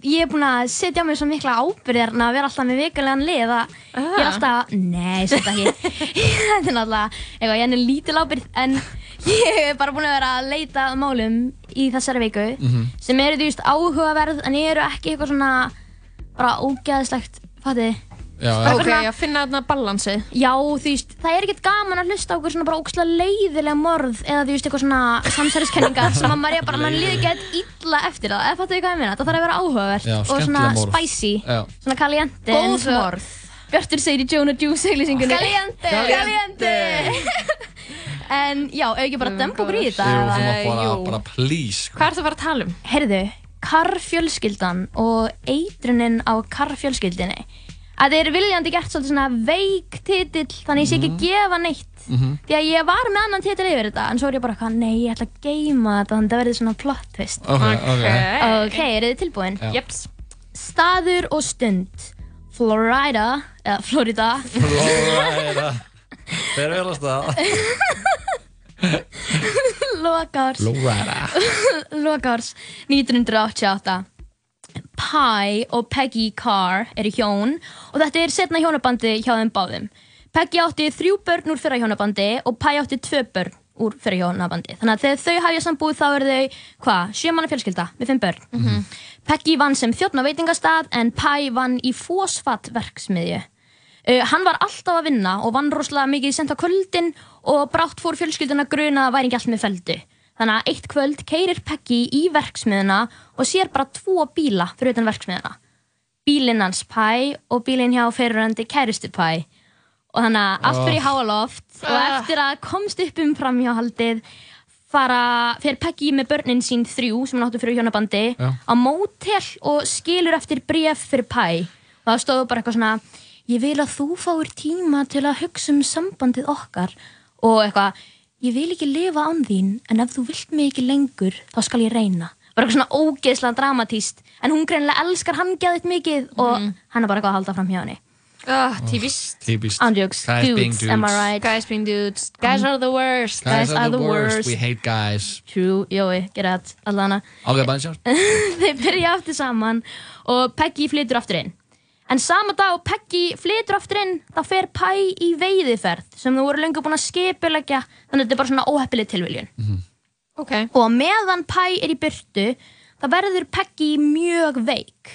ég er búin að setja á mig svo mikla ábyrðir að vera alltaf með vikulegan lið að ég er alltaf, nei, þetta ekki þetta er náttúrulega, eitthvað, ég er lítil ábyrð en ég er bara búin að vera að leita að málum í þessari viku Mhm. sem eru, þú veist, áhugaverð en eru ekki eitthvað svona bara ógeðslegt, fatið þið? Já, Ok, að finna þarna balansið Já, þú veist, það er ekkert gaman að hlusta á okkur svona bara ógæslega leiðilega morð eða þú veist, eitthvað svona samsæriskenningar sem að maður er bara, mann líður gett illa eftir það, eða fattu þið hvað ég meina? Það þarf að vera áhugavert Já, og svona morð. spicy, Já. svona caliente Góð morð. Bjartur segir í Jonah Juice auglýsingunni Caliente. Caliente En já, ef ekki bara dömpa okkur í þetta Jú, eða- þú má bara, bara please sko. Hvað er það að fara að tala um? Herðu, karfjölskyldan og eitrunin á karfjölskyldinni að er viljandi gert svolítið svona veik titill þannig ég sé ekki að gefa neitt. Mhm. því að ég var með annan titill yfir þetta en svo er ég bara eitthvað, nei, ég ætla að geima þetta þannig að það verði svona plot twist. Ok, ok. Ok, eru þið tilbúin? Jeps. Staður og stund. Florida eða Florida. Florida. Þeir eru að stað Lokars. Florida. Lokars 1988 Pie og Peggy Carr eru hjón og þetta er setna hjónabandi hjá þeim báðum. Peggy átti þrjú börn úr fyrra hjónabandi og Pie átti tvö börn úr fyrra hjónabandi. Þannig að þegar þau hafja sambúð þá eru þau hvað, sjö manna fjölskylda með fimm börn. Mhm. Peggy vann sem þjóttn á veitingastað en Pie vann í fósfatt verksmiðju Uh, hann var alltaf að vinna og vann rosalega mikið sent á kvöldin og brátt fór fjölskylduna gruna að væri ekki allt með feldu. Þannig að eitt kvöld keirir Peggy í verksmiðuna og sér bara tvo bíla fyrir utan verksmiðuna. Bílinn hans Pæ og bílinn hjá fyrirrandi kæristu Pæ. Og þannig að allt fyrir í háaloft og Ah. eftir að komst upp um framhjáhaldið fara, fer Peggy með börnin sín þrjú sem hann áttu fyrir hjónabandi Já. á mótel og skilur eftir bréf fyrir Pæ og það stóðu bara eitthvað svona ég vil að þú fáir tíma til að hugsa um sambandið okkar og eitthvað, ég vil ekki lifa án þín en ef þú vilt mig ekki lengur þá skal ég reyna. Bara eitthvað svona ógeðslega dramatíst en hún greinilega elskar hann geðið mikið og hann er bara eitthvað að halda fram hjá henni. Ah, típist Andjóks, Guys being dudes, am I right? Guys being dudes. Guys are the worst. Guys are the worst, we hate guys. True, jói, get that, allana Ok, bara sjá Þeir byrja aftur saman og Peggy flytur aftur inn En sama dag og Peggy flytur aftur inn þá fer Pæ í veiðiferð sem þú voru lengur búin að skipilegja þannig að þetta er bara svona óheppileg tilviljun. Ok. Og á meðan Pæ er í byrtu þá verður Peggy mjög veik.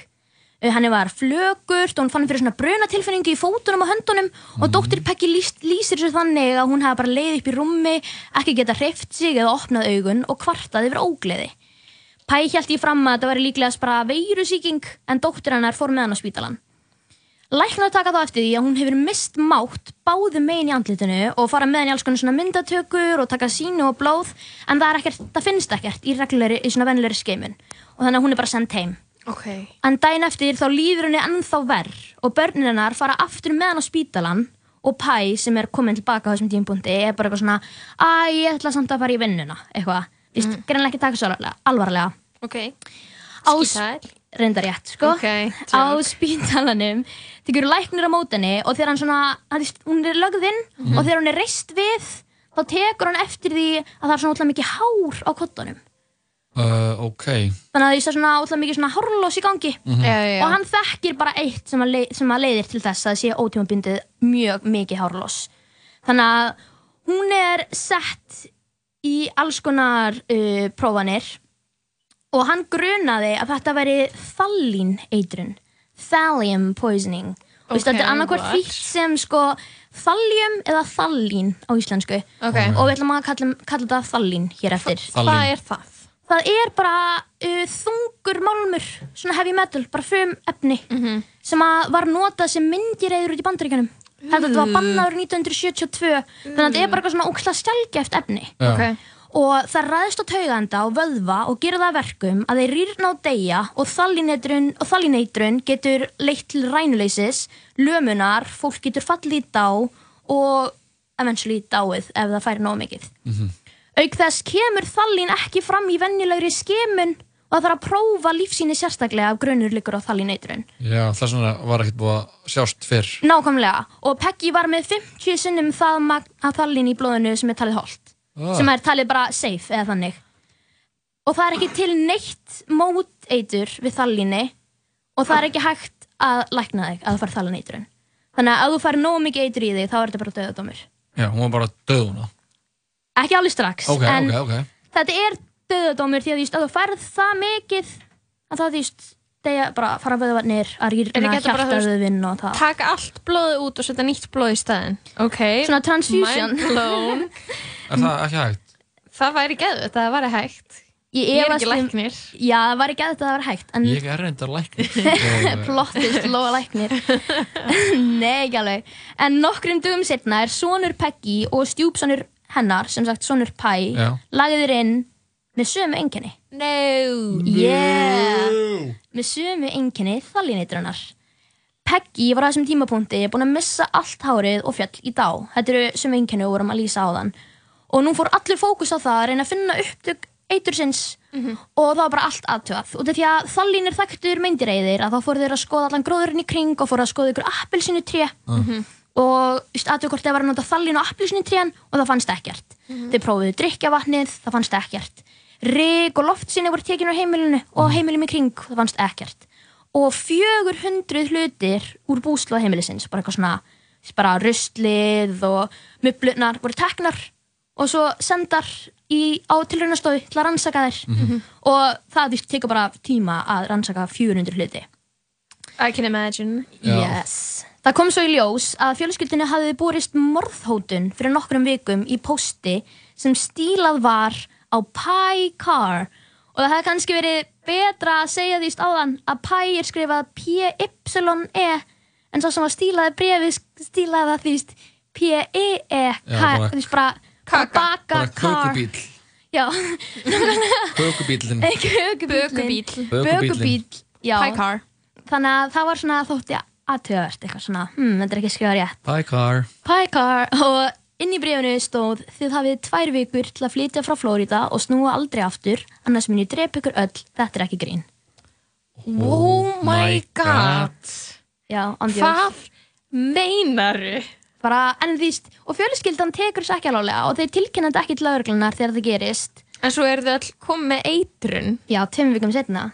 Uh, Hann var flögurt og hún fann fyrir svona brunatilfinningu í fótunum og höndunum og dóttir Peggy lýst, lýsir sér þannig að hún hafa bara leið upp í rúmi, ekki geta hreift sig eða opnað augun og kvartaði yfir ógleði. Pæ held ég fram að þetta væri líklegast bara veirusíking en dóttir hennar fór með hann á spítalan. Læknar taka þá eftir því að hún hefur mist mátt báðu megin í andlitinu og fara með henni alls konar svona myndatökur og taka sínu og blóð en það, er ekkert, það finnst ekkert í í svona vennilegri skeimun og þannig að hún er bara sendt heim. Ok En daginn eftir þá líður henni ennþá verð og börnin hennar fara aftur með hann á spítalan og Pæ sem er komin tilbaka á þessum tímpúndi er bara eitthvað svona að ég ætla samt að fara í vinnuna eitthvað, víst, mm. greinlega ekki taka svo alvarlega. Ok Skítæl. Reyndar rétt, sko Ok, á spítalanum. Tekur læknir á mótenni og þegar hann svona hann hún er lögð inn Mhm. og þegar hún er reist við þá tekur hann eftir því að það er svona ótrúlega mikið hár á kottunum uh, Ok. Þannig að það er svona ótrúlega mikið svona hárlós í gangi. Mhm. Já, já, já. og hann þekkir bara eitt sem að, leið, sem að leiðir til þess að það sé ótímabundið mjög mikið hárlós þannig að hún er sett í alls konar uh, prófanir og hann grunaði að þetta veri þallín eitrun thallium poisoning og Ok, þetta er annarkvort what? þýtt sem sko thallium eða þallín á íslensku Ok. og við ætlum að kalla, kalla þetta þallín hér eftir Þallín. Hvað er það? Það er bara uh, þungur málmur, svona heavy metal, bara frum efni Mhm. sem að var notað sem myndireiður út í bandaríkjanum. Þetta var bannaður 1972, þannig að þetta er bara eitthvað svona ókslega stjálgeft efni. Já. Og það ræðist á tauganda og vöðva og gerir það að verkum að þeir rýrna og deyja og þallineitrun, getur leitt til rænuleysis, lömunar, fólk getur fallið í dá og eventually dáið ef það færi nóg mikið. Auk þess kemur þallin ekki fram í venjulegri skemun og það þarf að prófa lífsýni sérstaklega af grunur líkur á þallineitrun. Já, það svona var ekkert búið að sjást fyrr. Nákvæmlega. Og Peggy var með 50 sinnum það magn af þallin í blóðinu sem er talið holt. Ah. Sem er talið bara safe eða þannig. Og það er ekki til neitt móteitur við þallinni og það er ekki hægt að lækna þig að þú fær þallineitrun. Þannig að ef þú fær nógu mikið eitur í þig þá er þetta bara döðadómur. Já, hún var bara döð húnna. Ekki alveg strax. Ok, en ok, ok. þetta er döðadómur því að veist, að þú færð það mikið að það þú degja bara fara vöðvarnir að rýrna hjartaðuðvinn og það. Taka allt blóðið út og setja nýtt blóð í staðinn. Ok. Svona transfusion. Er það ekki hægt? það væri geðvett að það væri hægt. Ég, Ég er ekki um- læknir. Já, það var ekki að þetta var hægt. En Ég er reyndar læknir. plottist lofa læknir. Nei, ekki alveg. En nokkrum dögum setna er sonur Peggy og stjúpsonur hennar, sem sagt sonur Pæ, lagðir inn með sömu enginni. No. Yeah. Með sömu enginni þallinitrunar. Peggy var á þessum tímapunkti búin að missa allt hárið og fjall í dá. Þetta eru sömu enginni og vorum að lýsa á þann. Og nú fór allir fókus á það að reyna að finna upptök eitursins og það var bara allt aðtöðað. Og því að þallin er þekktur meindireiðir að þá fóru þeir að skoða allan gróðurinn í kring og fóru að skoða ykkur appelsinu tré og aðtöðu hvort þeir var að nota þallin og appelsinu trén og það fannst ekkert. Þeir prófuðu drikjavatnið, það fannst ekkert. Rík og loftsinni voru tekin á heimilinu og heimilum í kring, það fannst ekkert. Og 400 hlutir úr búslu heimilisins, bara eitthvað svona, bara rustlið og mublunar voru teknar og svo sendar í, á tilraunastofu til að rannsaka þær Mhm. og það því tekur bara tíma að rannsaka 400 hluti. I can imagine. Yes. Það kom svo í ljós að fjölskyldinu hafði borist morðhótun fyrir nokkrum vikum í pósti sem stílað var á Pi Car og það hefði kannski verið betra að segja því stáðan að Pi er skrifað P-Y-E en svo sem var stílaði brefið stílaði það því P-E-E Já, bara- því bara Bara car kökubíl. Já, Kökubílinn. ekki högubíl Bökubíll. Bökubíllinn. já Pi car. Þannig að það var svona þótti aðtöðast eitthvað svona, hm, þetta er ekki skrifað rétt Bye car. Pi car og inn í brefinu stóð þið hafið tvær vikur til að flytja frá Flórida og snúa aldrei aftur annars mun ég drepa ykkur öll, þetta er ekki grín Oh my god. Já, andjóð Hvað meinaru? Bara, en því, og fjölskyldan tekur þess ekki alveg og þeir tilkynnandi ekki til lauruglunar þegar það gerist En svo eru þau all komið með eitrun. Já, tveim vikum setna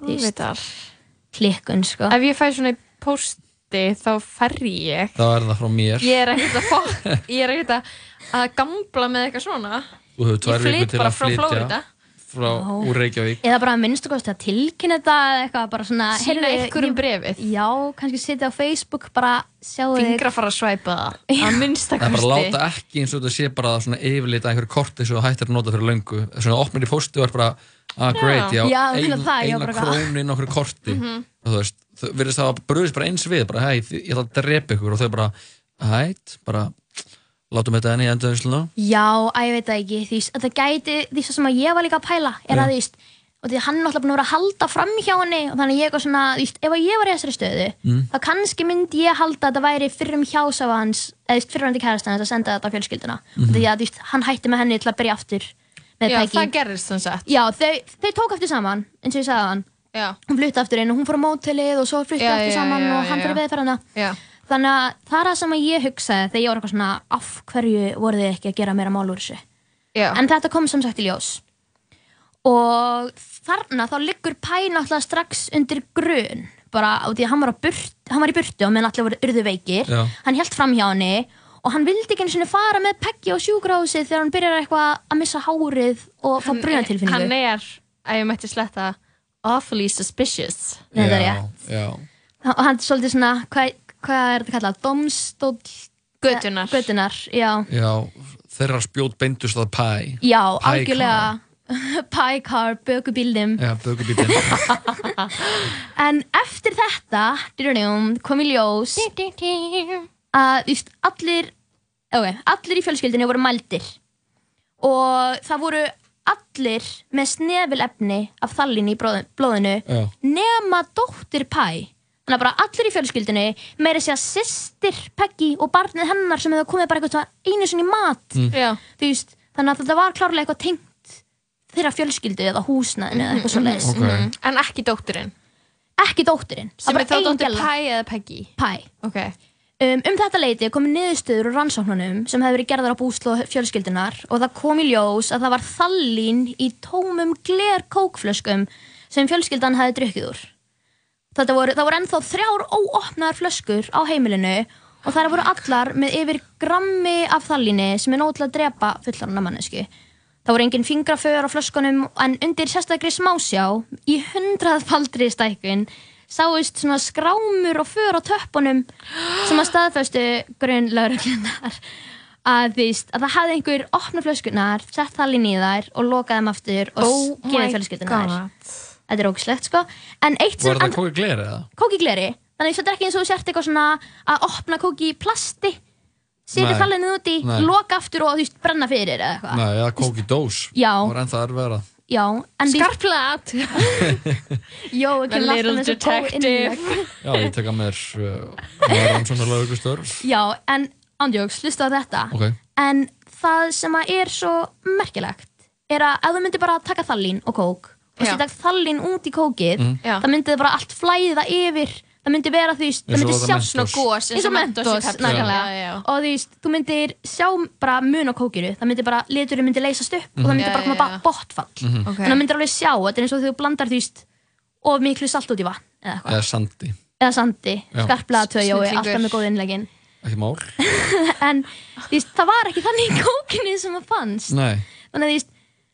Alvitar. Klikkun, sko Ef ég fæ svona í posti þá ferri ég. Það er það frá mér. Ég er ekkert að er að, að gamla með eitthvað svona. Þú hefur tvær Ég flyt vikur til bara að frá frá úr Reykjavík. Eða bara minnstu kosti að tilkynna þetta eða eitthvað, bara svona heyrðu, einhverjum ég- brefið. Já, kannski setja á Facebook bara sjáu þig Fingra fara að svæpa það. Að minnsta Það er bara láta ekki eins og þetta sé bara svona yfirlit að einhverju korti sem þú hættir að nota fyrir löngu. Svona opnir í posti og er bara, ah great, já, Já, eina inn á okkur korti. Mhm. Og þú veist, þau virðist það að bröðist bara eins við, bara hei, ég ætla að drepa ykkur og þau bara, hætt, bara, látum þetta enni í endaðinsluna. Já, að ég veit það ekki því að það gæti, því sem að ég var líka að pæla er Já. að því og því að hann er náttúrulega búin að vera að halda fram hjá henni og þannig ég eitthvað svona, því ef að ég var í þessari stöðu Mm. þá kannski myndi ég halda að þetta væri fyrrum hjásafa hans eða fyrrandi kærastan hans að senda þetta á fjölskylduna Mhm. og því að veist, hann hætti með henni til að byrja aftur með Já, Peggy það gerðist þannig sett. Já, þau, þau tók aftur saman eins og ég sagði hann Já. hún flutti aftur inn og hún fór á mótelið og svo flutti Já, aftur já, saman já, og hann já. veðferðina þannig að það er það sem að ég hugsaði þegar ég var eitthvað svona af hverju voru þið ekki að gera meira mál úr þessu Já. en þetta kom sem sagt í ljós og þarna þá liggur Pæ náttúrulega strax undir grun bara á því að hann var, burt, hann var í burtu og meðan allir voru urðu veikir Já. hann held fram hjá henni og hann vildi ekki einu sinni fara með Peggy á sjúkrahúsið þegar hann byrjar eitthvað að missa hárið og fá brunatilfinningu Hann er, að ég mætti sletta, awfully suspicious. Það er rétt. Já. og hann er svolítið svona hvað, hvað er þetta kallað? Domstóll Götunar. Götunar, já Já, þeirra spjót beindust að pæ. Já, algjörlega Pie car, bökubíldum Já, bökubílinn. En eftir þetta kom í ljós að allir okay, allir í fjölskyldinu voru mældir og það voru allir með snefilefni af þallin í blóð- blóðinu Já. nema dóttir Pæ þannig að bara allir í fjölskyldinu meira segja sýstir Peggy og barnið hennar sem hefur komið bara eitthvað einu sinni í mat Mm. Veist, þannig að þetta var klárlega eitthvað tengt þeirra fjölskyldu eða húsnæðinu eða eitthvað svo leiðis Ok. Mhm. En ekki dótturinn? Ekki dótturinn Sem er þá dóttir. Pæ eða Peggy? Pæ Ok. Um, um þetta leiti komu niðurstöður úr rannsóknunum sem hefði verið gerðar á búslóð fjölskyldunar og það kom í ljós að það var þallín í tómum gler kókflöskum sem fjölskyldan hefði drukkið úr. Þetta voru, það voru ennþá þrjár óopnaðar flöskur á heimilinu og þær voru allar með yfir grammi af þallíni sem er nóg til að drepa fullarna mannesku. Það voru engin fingraför á flöskunum en undir sérstakri smásjá í hundraðfaldri stækkun sáist svona skrámur og för á töppunum sem að staðföstu grunn lauruglunar að, víst, að það hafði einhver opna flöskunar, sett þallin í þær og lokað þeim aftur og Oh gefið fjölskyldunar. Þetta er ógislegt sko en eitt sem Var þetta kóki gleri eða? kóki gleri þannig þetta er ekki eins og þú sért eitthvað svona að opna kóki í plasti setja Nei. þallinu út í, Nei. loka aftur og þú veist brenna fyrir eða eitthvað Nei, eða kóki dós Já. Það var ennþá erfiðara Já, en Skarplega at Jó, ekki little alltaf með þessu góð detective. innlegg. Já, ég tek að mér uh, rannsóknar laugustörf Já, en ándjóks, hlusta á þetta Ok En það sem að er svo merkilegt er að ef þú myndir bara taka þallín og kók og setja þallín út í kókið Mhm. Já. það myndi bara allt flæða yfir það myndi vera því það myndi og sjá. Svona gos, eins og og Mentos í mentos Pepsi. nákvæmlega. Já, já, já. og því þú myndir sjá bara mun á kókinu það myndi bara, liturinn myndi leysast upp og það myndi Mhm. bara koma já, bara Mhm. Ok. þannig að það myndir alveg sjá, þetta er eins og þú blandar því of miklu salt út í vatn eða, sandi eða sandi, töjói Snillingur. alltaf með góð innlegin Ekki mál en því, það var ekki þannig í kókinu sem það fannst Nei þannig að því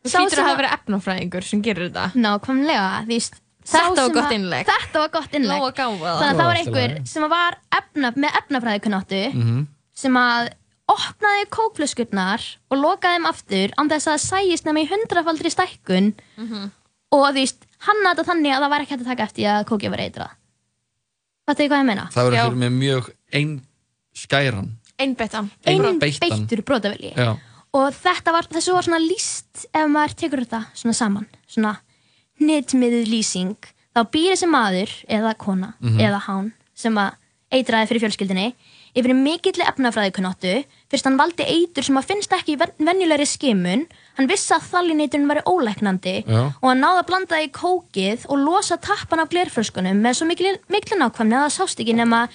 Þú hlýtur að hafa verið efnafræðingur sem gerir þetta nákvæmlega því, sá Þetta var gott að- innlegg. þetta var gott innlegg Nóg að gáfa það. þannig að það var einhver sem var efna, með efnafræðikunnáttu Mhm. sem að opnaði kókflöskurnar og lokaði þeim aftur án þess að það sæjist nema í hundrafaldri stækkun Mhm. og því hann þetta þannig að það var ekki hægt að taka eftir að kókið var eitra Þetta er hvað ég meina Það verður fyrir mig mjög ein skæran Einbeittan Einbeittan. beittur brotavilji Já og þetta var, þessu var svona líst ef maður tekur þetta svona saman svona hnitmiðið lýsing þá býr þessi maður eða kona Mhm. eða hán sem að eitraði fyrir fjölskyldinni yfir mikill efnafræðikunnáttu fyrst hann valdi eitur sem að finnst ekki í ven- venjulegri skimun hann vissi að þallineiturinn væri ólæknandi Já. og hann náði að blanda það í kókið og losa tappan af glerflöskunum með svo mikil, mikil nákvæmni að það sást ekki nema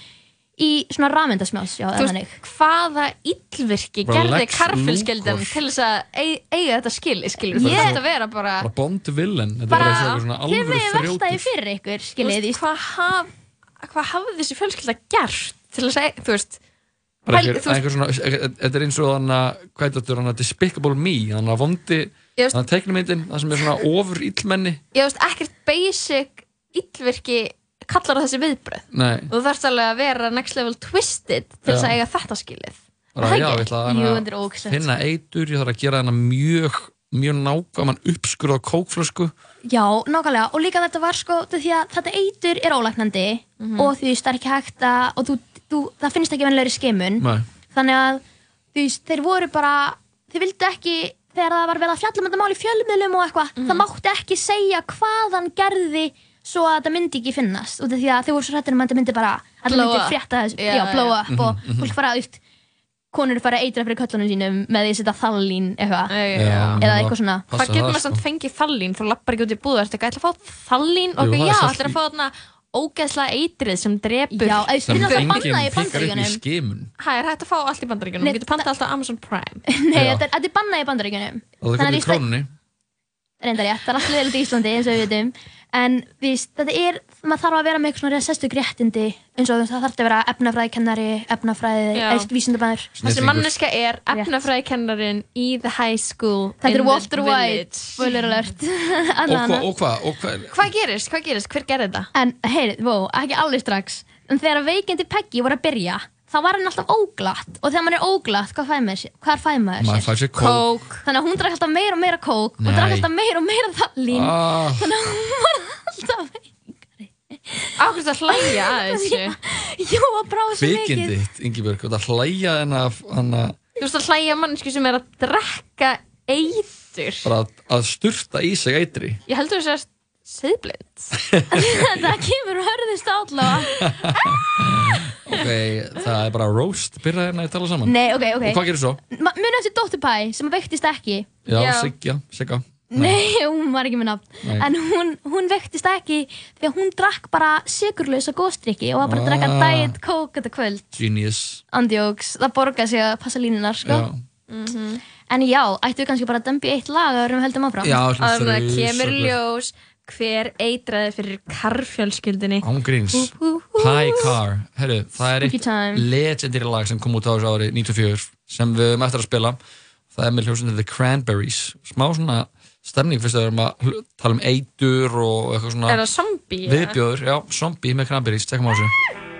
í svona rafmyndasmjás já, Þú eða veist, þannig. hvaða illvirki Bara gerði Luthor. til þess að eig- eiga þetta skil, skilur? Yeah. þetta vera bara Bara Bond villain. Þetta bara er bara eitthvað svona þið megið veltaði fyrir ykkur Þú skiljið veist, hvað, haf, hvað hafði þessi fjölskylda gert til að segja, þú veist? Þetta er eins og þannig að, hvað er þetta, Despicable Me, þannig að vondi, þannig að teiknumyndin, það sem er svona ofur veist ekkert basic illvirki kallar á þessi viðbröð Nei. og þú þarfst alveg að vera next level twisted til þess að eiga þetta skilið það já, ég ætla að Jú, hana- þetta er ógeðslegt, finna eitur, ég þarf að gera þennan mjög, mjög nákvæman uppskurð á kókflösku. já, nákvæmlega, og líka þetta var sko því að þetta eitur er ólæknandi Mhm. og veist, það er ekki hægt að og þú, þú, það finnst ekki vennilegri skimun Nei. þannig að þú veist, þeir voru bara þeir vildu ekki, þegar það var verið að fjalla með þetta mál í fjölmiðlum og eitthvað Mhm. það mátti ekki segja hvað hann gerði svo að þetta myndi ekki finnast út af því að þeir voru svo hrættir um að þetta myndi bara að Blow myndi frétta þessu, Já, já, blow up og Mhm, mhm. fólk fara, þú veist konur fara að eitra fyrir köllunum sínum með því að setja þallín eitthvað. Eða eitthvað svona. Hvað getur maður samt fengið þallín? Þú lappar ekki út í búðu, ertu ekki ætla að fá þallín? Og það já, selt ætla að fá þarna ógeðslega eitrið sem drepur Já, það bannað í pikkar upp í bandaríkjunum. skimun. Hæ, er hægt að fá allt í bandaríkjunum? Nei, Þú getur pantað alltaf á Amazon Prime. Nei, þetta er, þetta er bannað í bandaríkjunum. Og það að er víst- krónunni. reyndar rétt, það er alltaf leiðilegt í Íslandi eins og við veitum en víst, þetta er, maður þarf að vera með eitthvað svona sérstök réttindi eins og það þarf að vera efnafræðikennari, efnafræði vísindabæður Þessi manneska er efnafræðikennarin í The High School Þetta in er the Walter White, spoiler alert. Og hvað, og hvað, og hvað, gerist? Hvað gerist? Hver gerði þetta? En heyrið, vó, ekki alveg strax. En þegar veikindi Peggy voru að byrja þá var hann alltaf óglatt og þegar maður er óglatt, hvað fæði maður sér? Hvað fæði maður Maður sér? fær sér kók. Þannig að hún drakk alltaf meira og meira kók og Nei. drakk alltaf meira og meira þallín Ah. Þannig að hún var alltaf Ákveðst að hlæja að þessu Jú, að bráða svo mikið Kvikindi þitt, Ingibjörg, þetta hlæja en að, hann að, Þú veist að hlæja mannesku sem er að drekka eitur bara að, að sturta í sig eitri. Ég heldur þess að siðblind Þetta kemur hörðist allavega Ok, það er bara roast, byrja hérna að tala saman. Nei, ok, ok Og hvað gerir svo? Munið eftir Dóttur Pæ sem veiktist ekki Já, Sigga, Sigga. Nei, hún var ekki með nafn Nei. En hún, hún vektist ekki Því að hún drakk bara sigurlausa góðstrykki Og var bara að drakka Ah. diet coke þetta kvöld Genius Andjóks, það borgaði sig að passa línunar sko. Já. Mhm. En já, ættu við kannski bara að dömbi eitt lag Þegar við höldum áfram Já, það kemur ljós hver eitraði fyrir karfjölskyldinni Ángríns. High Car. Herru, það er eitt legendary lag sem kom út á þessu ári 94 sem við höfum eftir að spila. Það er með hljómsveitin The Cranberries. Smá svona stemning fyrst að við erum að tala um eitur og eitthvað svona viðbjóður, já, zombie með Cranberries, tekum á þessu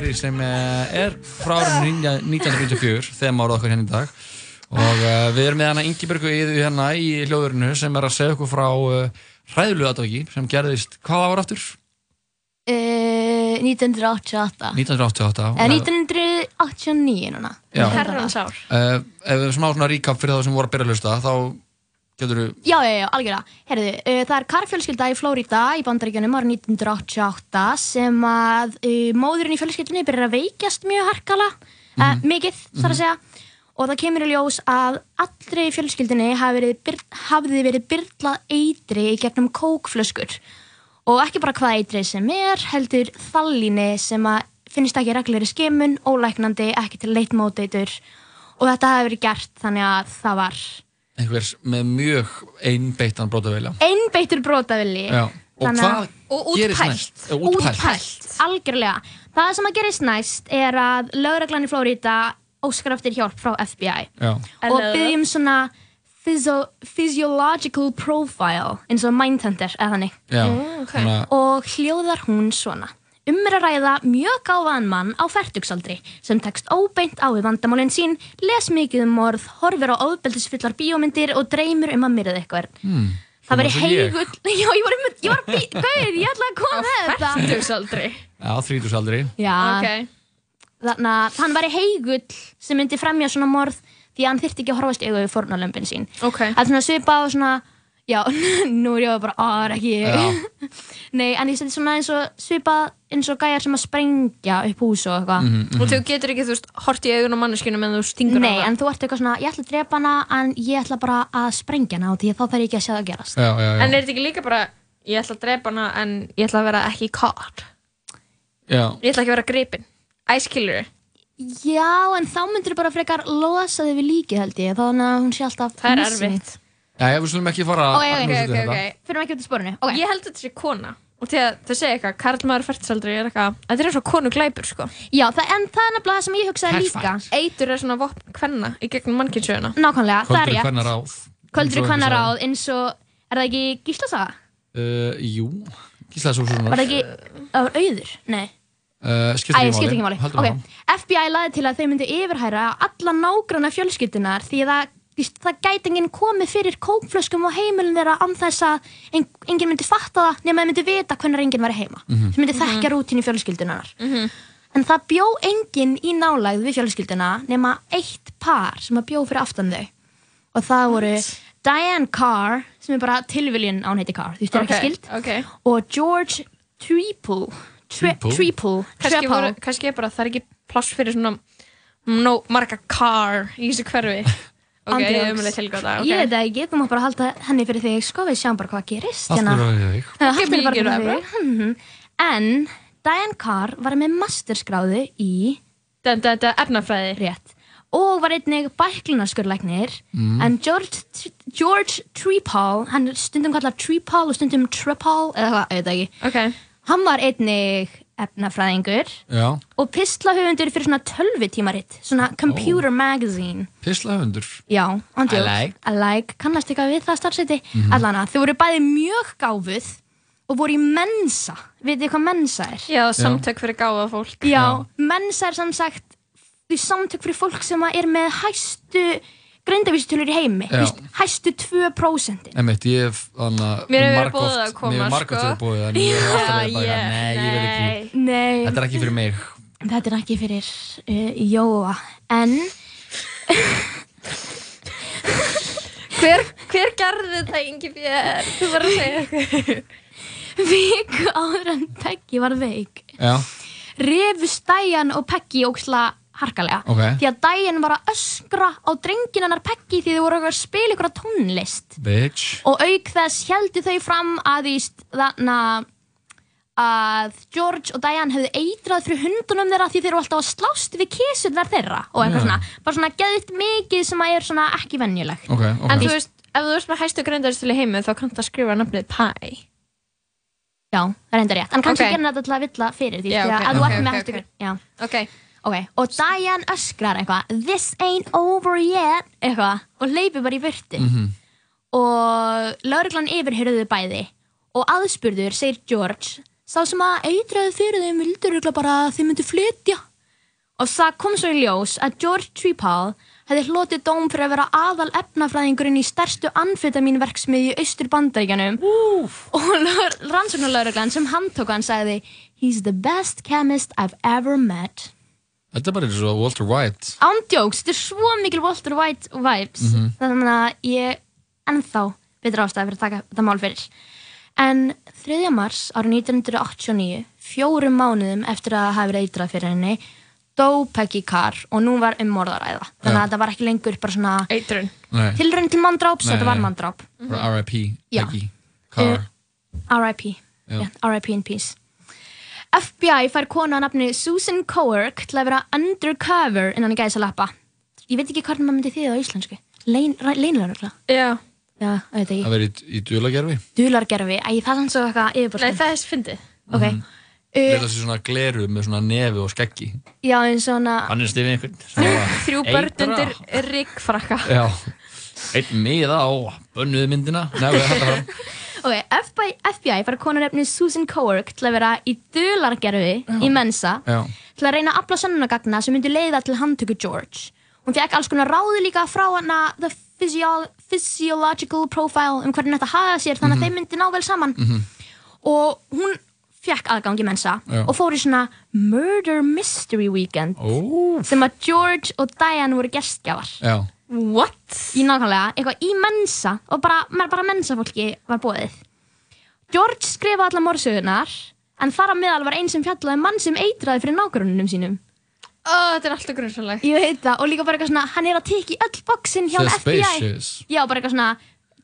Cranberry sem eh, er frá árinu 1994 þegar árið okkar hérna í dag. Og uh, við erum með hana Ingibjörgu Íðu hérna í hljóðurinu sem er að segja okkur frá uh, hræðlu aðtöki sem gerðist, hvað ára aftur? Uh, 1988 1988 Eða 1989 núna. Herrans ár. Uh, ef við smá svona recap fyrir það sem voru að byrja að hlusta þá getur þú Já, já, já, algjörlega. Herðu, uh, það er karfjölskylda í Flórida í bandaríkjunum árið 1988 sem að uh, móðurinn í fjölskyldunni byrjar að veikjast mjög harkala, uh, Mhm. mikið, þarf að segja, og það kemur í ljós að allri í fjölskyldunni hafi verið, hafði verið byrlað eitri gegnum kókflöskur. Og ekki bara hvað eitri sem er, heldur þallíni sem að finnst ekki reglulegri skimun, ólæknandi, ekki til leitmóteitur og þetta hafi verið gert þannig að það var einhvers með mjög einbeittan brotavelja einbeittur brotavili Já. og hvað og gerist næst? Útpælt. útpælt, algjörlega það sem að gerist næst er að lögreglan í Flórida óskar eftir hjálp frá FBI Já. og byggjum svona physio physiological profile eins og Mindhunter eða þannig Mm, ok. svona- og hljóðar hún svona Um er að ræða mjög gáfaðan mann á færtugsaldri sem tekst óbeint á við vandamálinn sín, les mikið um morð, horfir á ofbeldisfullar bíómyndir og dreymir um að myrða eitthvað. Hmm. Það veri heigull, já ég var um, ég var að gauð, ég ætla að koma með þetta. Fertugsaldri. Já, þrítusaldri Já, Ok. þannig að hann væri heigull sem myndi fremja svona morð því að hann þyrfti ekki að horfast augu við fórnarlömpin sín. Ok. Það er svona svipað og svona, já, nú er ég bara, á, það er ekki ég. Nei, en ég seti svona eins og svipað eins og gæjar sem að sprengja upp hús og eitthvað. Og þú getur ekki, þú veist, hort í augun á manneskinu meðan þú stingur Nei, hana. en þú ert eitthvað svona, ég ætla að drepa hana en ég ætla bara að sprengja hana og því að þá þarf ég ekki að sjá það gerast. Já, já, já. En er þetta ekki líka bara, ég ætla að drepa hana en ég ætla að vera ekki caught. Já. Ég ætla ekki að vera gripin. Æskilur. Já, en þá myndir þú bara frekar losa þig við líkið held ég, þannig að hún sé alltaf Það er erfitt. Já, við slumum ekki fara að ok, núsa ok, til ok, þetta. fyrir ekki út í sporinu. Ok. Ég held að þetta sé kona. Og því að þau segja eitthvað, karlmaður færtisaldri er eitthvað, þetta er eins og konu glæpur, sko. Já, það, en það er nefnilega það sem ég hugsaði líka. Eitur er svona vopn kvenna í gegnum mannkynsjöuna. Nákvæmlega, það er Kvöldur rétt. hvenna ráð Kvöldur eins og hvenna einhver ráð eins og, er það ekki gíslasaga? Uh, jú, svona Var það ekki, það var auður? Nei. uh, Æ, Skiptir skiptir ekki máli. Haldur Ok, áfram FBI laði til að þau myndi yfirhæra alla nágranna fjölskyldunar því að það, það gæti enginn komið fyrir kókflöskum og heimilin þeirra án þess að en, enginn myndi fatta það nema þeir myndi vita hvernig enginn væri heima. Mhm. Sem myndi þekkja rútínu fjölskyldunar. En það bjó enginn í nálægð við fjölskylduna nema eitt par sem að bjó fyrir aftan þau. Og það voru Diane Carr, sem er bara tilviljun án heiti Carr, þú veist, það er Ok, ekki skild. ok. Og George Treeple? Treeple. Kannski, er bara, það er ekki pláss fyrir svona no, marga car í þessu hverfi. Ok, ég er umlega tilgjóta. Okay. Ég veit það ekki, þú mátt bara halda henni fyrir þig sko, við sjáum bara hvað gerist Allt hérna. fyrir að við þig fyrir bara fyrir þig Mhm. En Diane Carr var með masterskráðu í efnafræði Rétt Og var einnig bæklunarskurlæknir Mm. En George, George Trepal Hann stundum kallar Trepal og stundum Trepal Eða hvað, auðvitað ekki okay. Hann var einnig efnafræðingur Já, Og pislahöfundur fyrir svona tölvutímaritt Svona computer magazine pislahundur Já, andjók. I like. I like. Kannast eitthvað við það starfseti. Mhm. Allana, þau voru bæði mjög gáfuð og voru í mensa. Þið hvað mensa er? Já, samtök fyrir gáða fólk. Já, mensa er sem sagt því samtök fyrir fólk sem er með hæstu greindavísutölur í heimi. Veist, Hæstu 2%. Einmitt, ég hef þannig að Mér hefur verið margoft- boðið að koma, Mér hefur margótt sko. verið bóðið en ég hef alltaf verið bara Nei, ég veit ekki Nei, Þetta er ekki fyrir mig þetta er ekki fyrir uh, Jóa. En Hver, hver gerði þetta, Ingi Björn? Þú var að segja eitthvað. viku áður en Peggy var veik. Já, rifust Diane og Peggy óksla harkalega Ok. því að Diane var að öskra á drengin hennar Peggy því þau voru að spila ykkur tónlist bitch og auk þess heldu þau fram að þarna að George og Diane hefðu eitrað fyrir hundunum þeirra því þeir eru alltaf að slást við kísurnar þeirra og eitthvað Já. svona bara svona geðið mikið sem að er svona ekki venjulegt Ok, ok En þú veist, ef þú veist með hæstu greindaristölu í heimi þá kannst að skrifa nafnið Pie. Já, það er enda rétt En kannski Ok. okay. þetta til að villa fyrir því ok, að þú ert með hæstu ok. Grein- Já. Ok. Ok, og Diane öskrar eitthvað This ain't over yet eitthvað og leipir bara í burtu Mhm. og lauruglan yfirhyrðu bæði og aðspurður segir George sá sem að eitraði fyrir þeim vildur bara að þeim myndi flytja og það kom svo í ljós að George Tripal hefði hlotið dóm fyrir að vera aðal efnafræðingurinn í stærstu amfetamínverksmiðju austur bandaríkjanum og rannsóknarlauruglan sem handtók hann sagði He's the best chemist I've ever met Þetta er bara eins og Walter White Ándjóks, þetta er svo mikil Walter White vibes Mhm. þannig að ég ennþá betur ástæði fyrir að taka þetta mál fyrir en 3. mars árið 1989 fjórum mánuðum eftir að það hafi verið eitrað fyrir henni dó Peggy Carr og nú var um morðaræða þannig að þetta var ekki lengur bara svona eitrun tilraun til manndráps, þetta var manndráp Bara R.I.P. Já. Peggy Carr R.I.P. Já. Yeah, R.I.P. in peace FBI fær konu að nafni Susan Coerk til að vera undercover innan í gæsalappa. Ég veit ekki hvernig maður myndi það á íslensku. Lein, leinlega Já. Já, ég. Veit Það ekki verið í, í dulagerfi Dulargerfi, æ, það er sanns og eitthvað yfirbúrst Nei, það er fyndið. Ok, Mhm. uh, Leita sér svona gleru með svona nefi og skeggi. Já, eins og hana Hann er stifið einhvern svona Þrjú börn undir riggfrakka Já Einn miða á bönnuðu myndina Nei, við hættum það Ok, FBI, FBI fær konu nefni Susan Coerk til að vera í dulargerfi í Mensa Já til að reyna að afla sönnunagagna sem myndi leiða til handtöku George. Hún fekk alls konar ráði líka frá hana The physio Physiological Profile um hvernig þetta hafa sér þannig að Mhm. þeim myndi ná vel saman Mhm. og hún fekk aðgang í mensa Já. og fór í svona Murder Mystery Weekend oh. sem að George og Diane voru gestgjafar Já What? Í nákvæmlega, eitthvað í mensa og bara, bara mensa fólki var bóðið George skrifaði allar morsögunar en þar að meðal var einn sem fjallaði um mann sem eitraði fyrir nágrununum sínum Ó, þetta er alltaf grunnsalegt Ég veit það, og líka bara eitthvað svona hann er að teki öll bóksin hjá FBI Suspicious. Já, bara eitthvað svona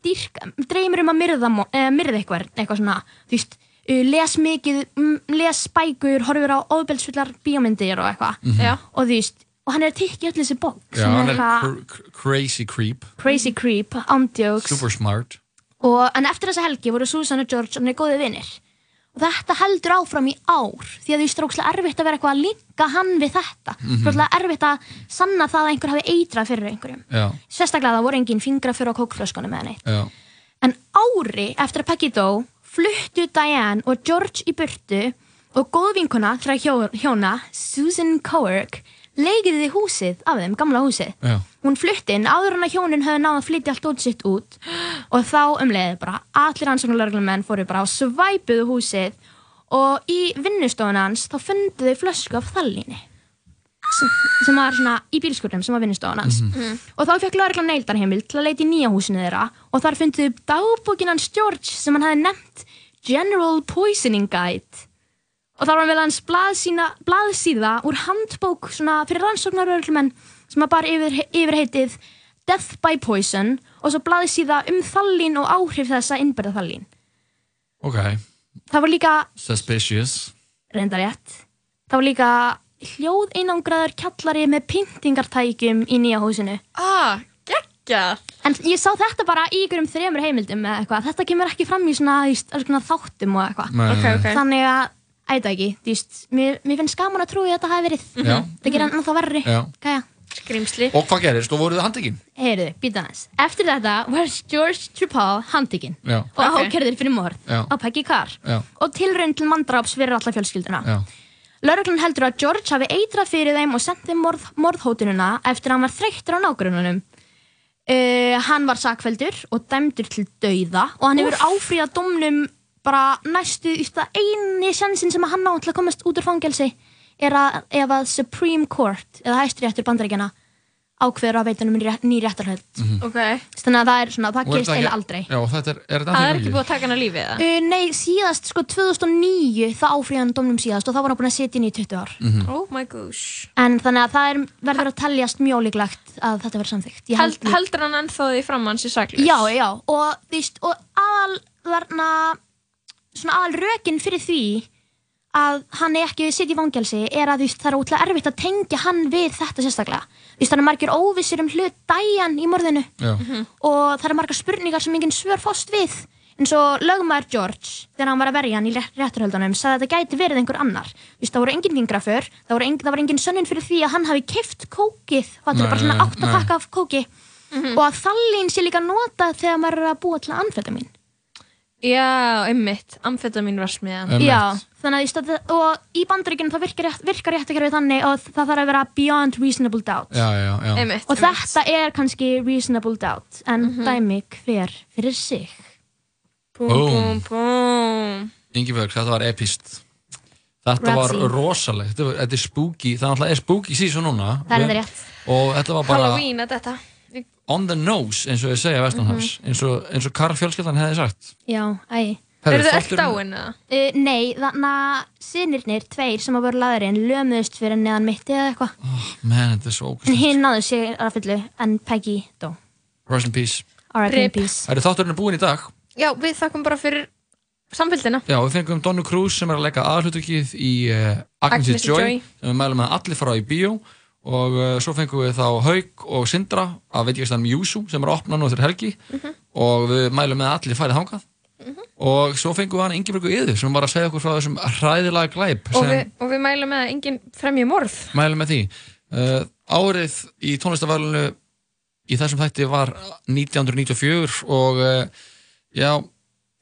dýrk, dreymir um að myrða, eh, myrða eitthvað, eitthvað svona þú veist, uh, les mikið mm, les bækur, horfir á óbeldsfullar bíómyndir og eitthvað Mhm. Já. og þú veist, og hann er að teki öll þessi bók Já, hann er er cr cr crazy creep. Crazy creep, ándjóks Super smart. Og, en eftir þessa helgi voru Susan og George hann er góði vinnir og þetta heldur áfram í ár því að þú strókslega erfitt að vera eitthvað að líka hann við þetta. Mhm. strókslega erfitt að sanna það að einhver hafi eitrað fyrir einhverjum. Já, sérstaklega það voru engin fingra fyrir á kókflöskunum eða neitt. Já. En ári eftir að Peggy dó fluttu Diane og George í burtu og góðvinkuna hjó, hjóna Susan Coerk leigiði húsið af þeim, gamla húsið? Já. Hún flutti inn áður en að hjónin höfðu náð að flytja allt út sitt út. Og þá um leiði bara allir ansóknarlörglumenn fóru bara og svæpuðu húsið og í vinnustofun hans þá fundu þau flösku af þallíni sem, sem var svona í bílskurnum sem var vinnustofun hans. Mhm. og þá fekk lögreglan neildarheimild til að leita í nýja húsinu þeirra og þar fundu þau dagbókin hans George sem hann hefði nefnt General Poisoning Guide og þar var vel hans blaðsína, blaðsíða úr handbók svona fyrir rannsóknarörglumenn sem að bara yfir, yfir heitið Death by Poison og svo blaðsíða um þallín og áhrif þess að innbyrða þallín. Ok Það var líka, Suspicious reyndar rétt, það var líka hljóð einangraður kjallari með pyntingartækjum í nýja húsinu. Ah, geggjað! En ég sá þetta bara í ykkurum þremur heimildum eða eitthvað. Þetta kemur ekki fram í svona, í svona þáttum og eitthvað. Nei, nei, Ok, ok. Þannig að, ætla ekki, þú veist, mér, mér finnst gaman að trúi að þetta hafi verið. Já. Það gerir hann þá verri. Já. Kæja. Skrimsli. Og hvað gerist? Og voruð þið handtekinn? Heyrðu, býta hans. Eftir þetta var George Tripal handtekinn Já og okay. ákerðir fyrir morð á Peggy Carr Já og tilraun til manndráps fyrir alla fjölskylduna. Já Lörglann heldur að George hafi eitrað fyrir þeim og sendt þeim morð, morðhótununa eftir að hann var þreyttur á nágrununum. Uh, hann var sakveldur og dæmdur til dauða og hann hefur áfríðað domnum bara næstu í það eini sjansin sem hann á til að komast út úr fangelsi er að ef að Supreme Court eða hæstiréttur bandaríkjana ákveður að veita um rétt, ný réttarhöld Ok. þannig að það er svona, það er gerist eiginlega aldrei Já, þetta er, er þetta Það er ekki búið að taka hann að lífi eða? uh, Nei, síðast, sko 2009 það áfríðað hann domnum síðast og þá var hann búin að sitja inn í 20 ár Mhm. Oh my gosh. En þannig að það er, verður að teljast mjög líklegt að þetta verður samþykkt. Ég Held, held- heldur hann ennþá því fram hans í saklaus? Já, já, og, veist, og aðal þarna, svona aðal rökin fyrir því að hann er ekki sitt í fangelsi er að það er ótrúlega erfitt að tengja hann við þetta sérstaklega. Þú veist, það er margir óvissir um hlut dæjan í morðinu Já. Og það eru margar spurningar sem enginn svör fást við. Eins og lögmaður George þegar hann var að verja hann í rétt- réttarhöldunum sagði að þetta gæti verið einhver annar. Þú veist, það voru engin fingraför, það voru, engin, það voru engin sönnun fyrir því að hann hafi keift kókið. Það er bara svona átt að pakka af kóki? Og að þallin sé líka notað þegar maður er að búa til amfetamin Já, einmitt, amfetamin var smiðan Já, þannig að í stað, og í bandaríkjunum þá virkar, rétt- virkar réttakerfið þannig og það þarf að vera beyond reasonable doubt. Já, já, já. Einmitt, og þetta er kannski reasonable doubt en dæmi hver fyrir sig. Búm, búm, búm Ingibjörg, þetta var epist Þetta var Ratsi. rosalegt, þetta, var, þetta er spooky, það er spooky season núna. Það er þetta rétt. Og þetta var bara Halloween að þetta on the nose, eins og ég segja Vestanhafs eins, og, eins og Karl fjölskyldan hefði sagt Já, æ Herru, Eru þið öll þátturinn- dáin eða? Uh, nei, þannig að sinirnir, tveir sem að voru laðurinn, lömuðust fyrir neðan mitti eða eitthvað. Man, þetta er svo En ógæst hinn náðu sig að fullu, en Peggy dó. Rest in peace. Það er þátturinn er búinn í dag Já, við þakkum bara fyrir samfélgina Já, við fengum Donnu Cruz sem er að leika aðhlutukið í uh, Agnes, Agnes Joy, Joy. sem við mælum að allir fara í bíó og uh, svo fengum við þá Hauk og Sindra að veit ég að Júsú sem er að opna nú eftir helgi. Mhm. og við mælum með að allir færið þangað. Og svo fengum við hann Ingeborgu Yður sem var að segja okkur frá þessum hræðilega glæp og við, og við mælum með að enginn fremji morð. Mælum með því. Uh, árið í tónlistavælunu í þessum þætti var 1994 og uh, já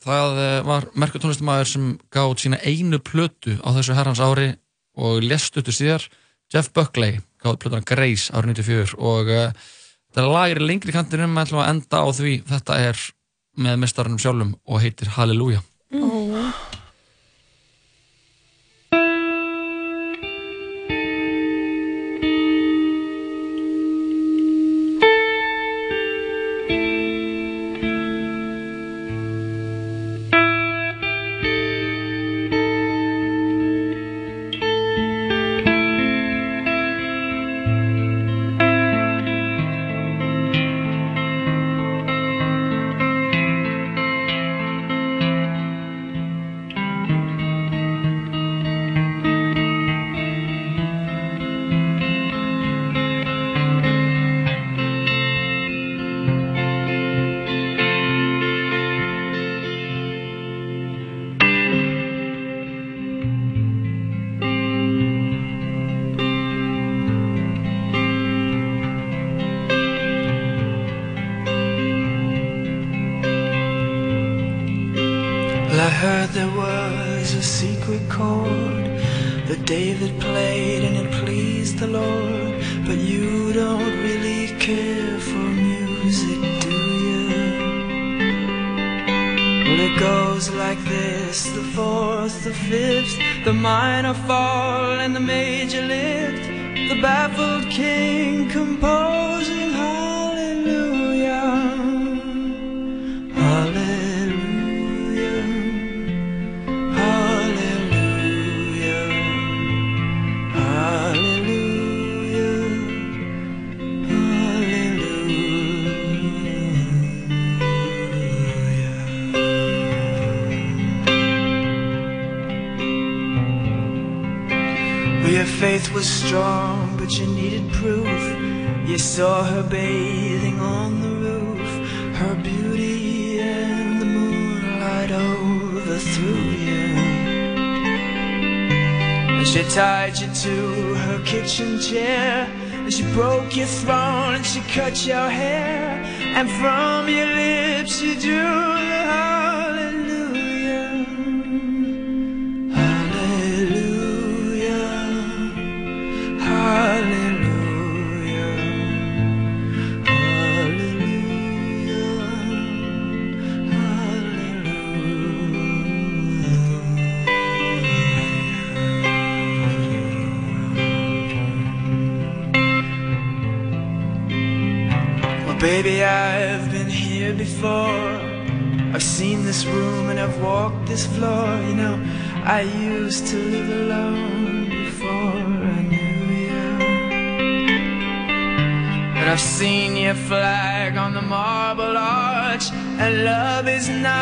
það var merkur tónlistamæður sem gátt sína einu plötu á þessu herrans ári og lest uttur síðar Jeff Buckley gátt plötuna Grace árið 94 og uh, þetta lag er í lengri kantinum en enda á því. Þetta er með mestarunum sjálfum og heitir Halleluja I've seen your flag on the marble arch, and love is not.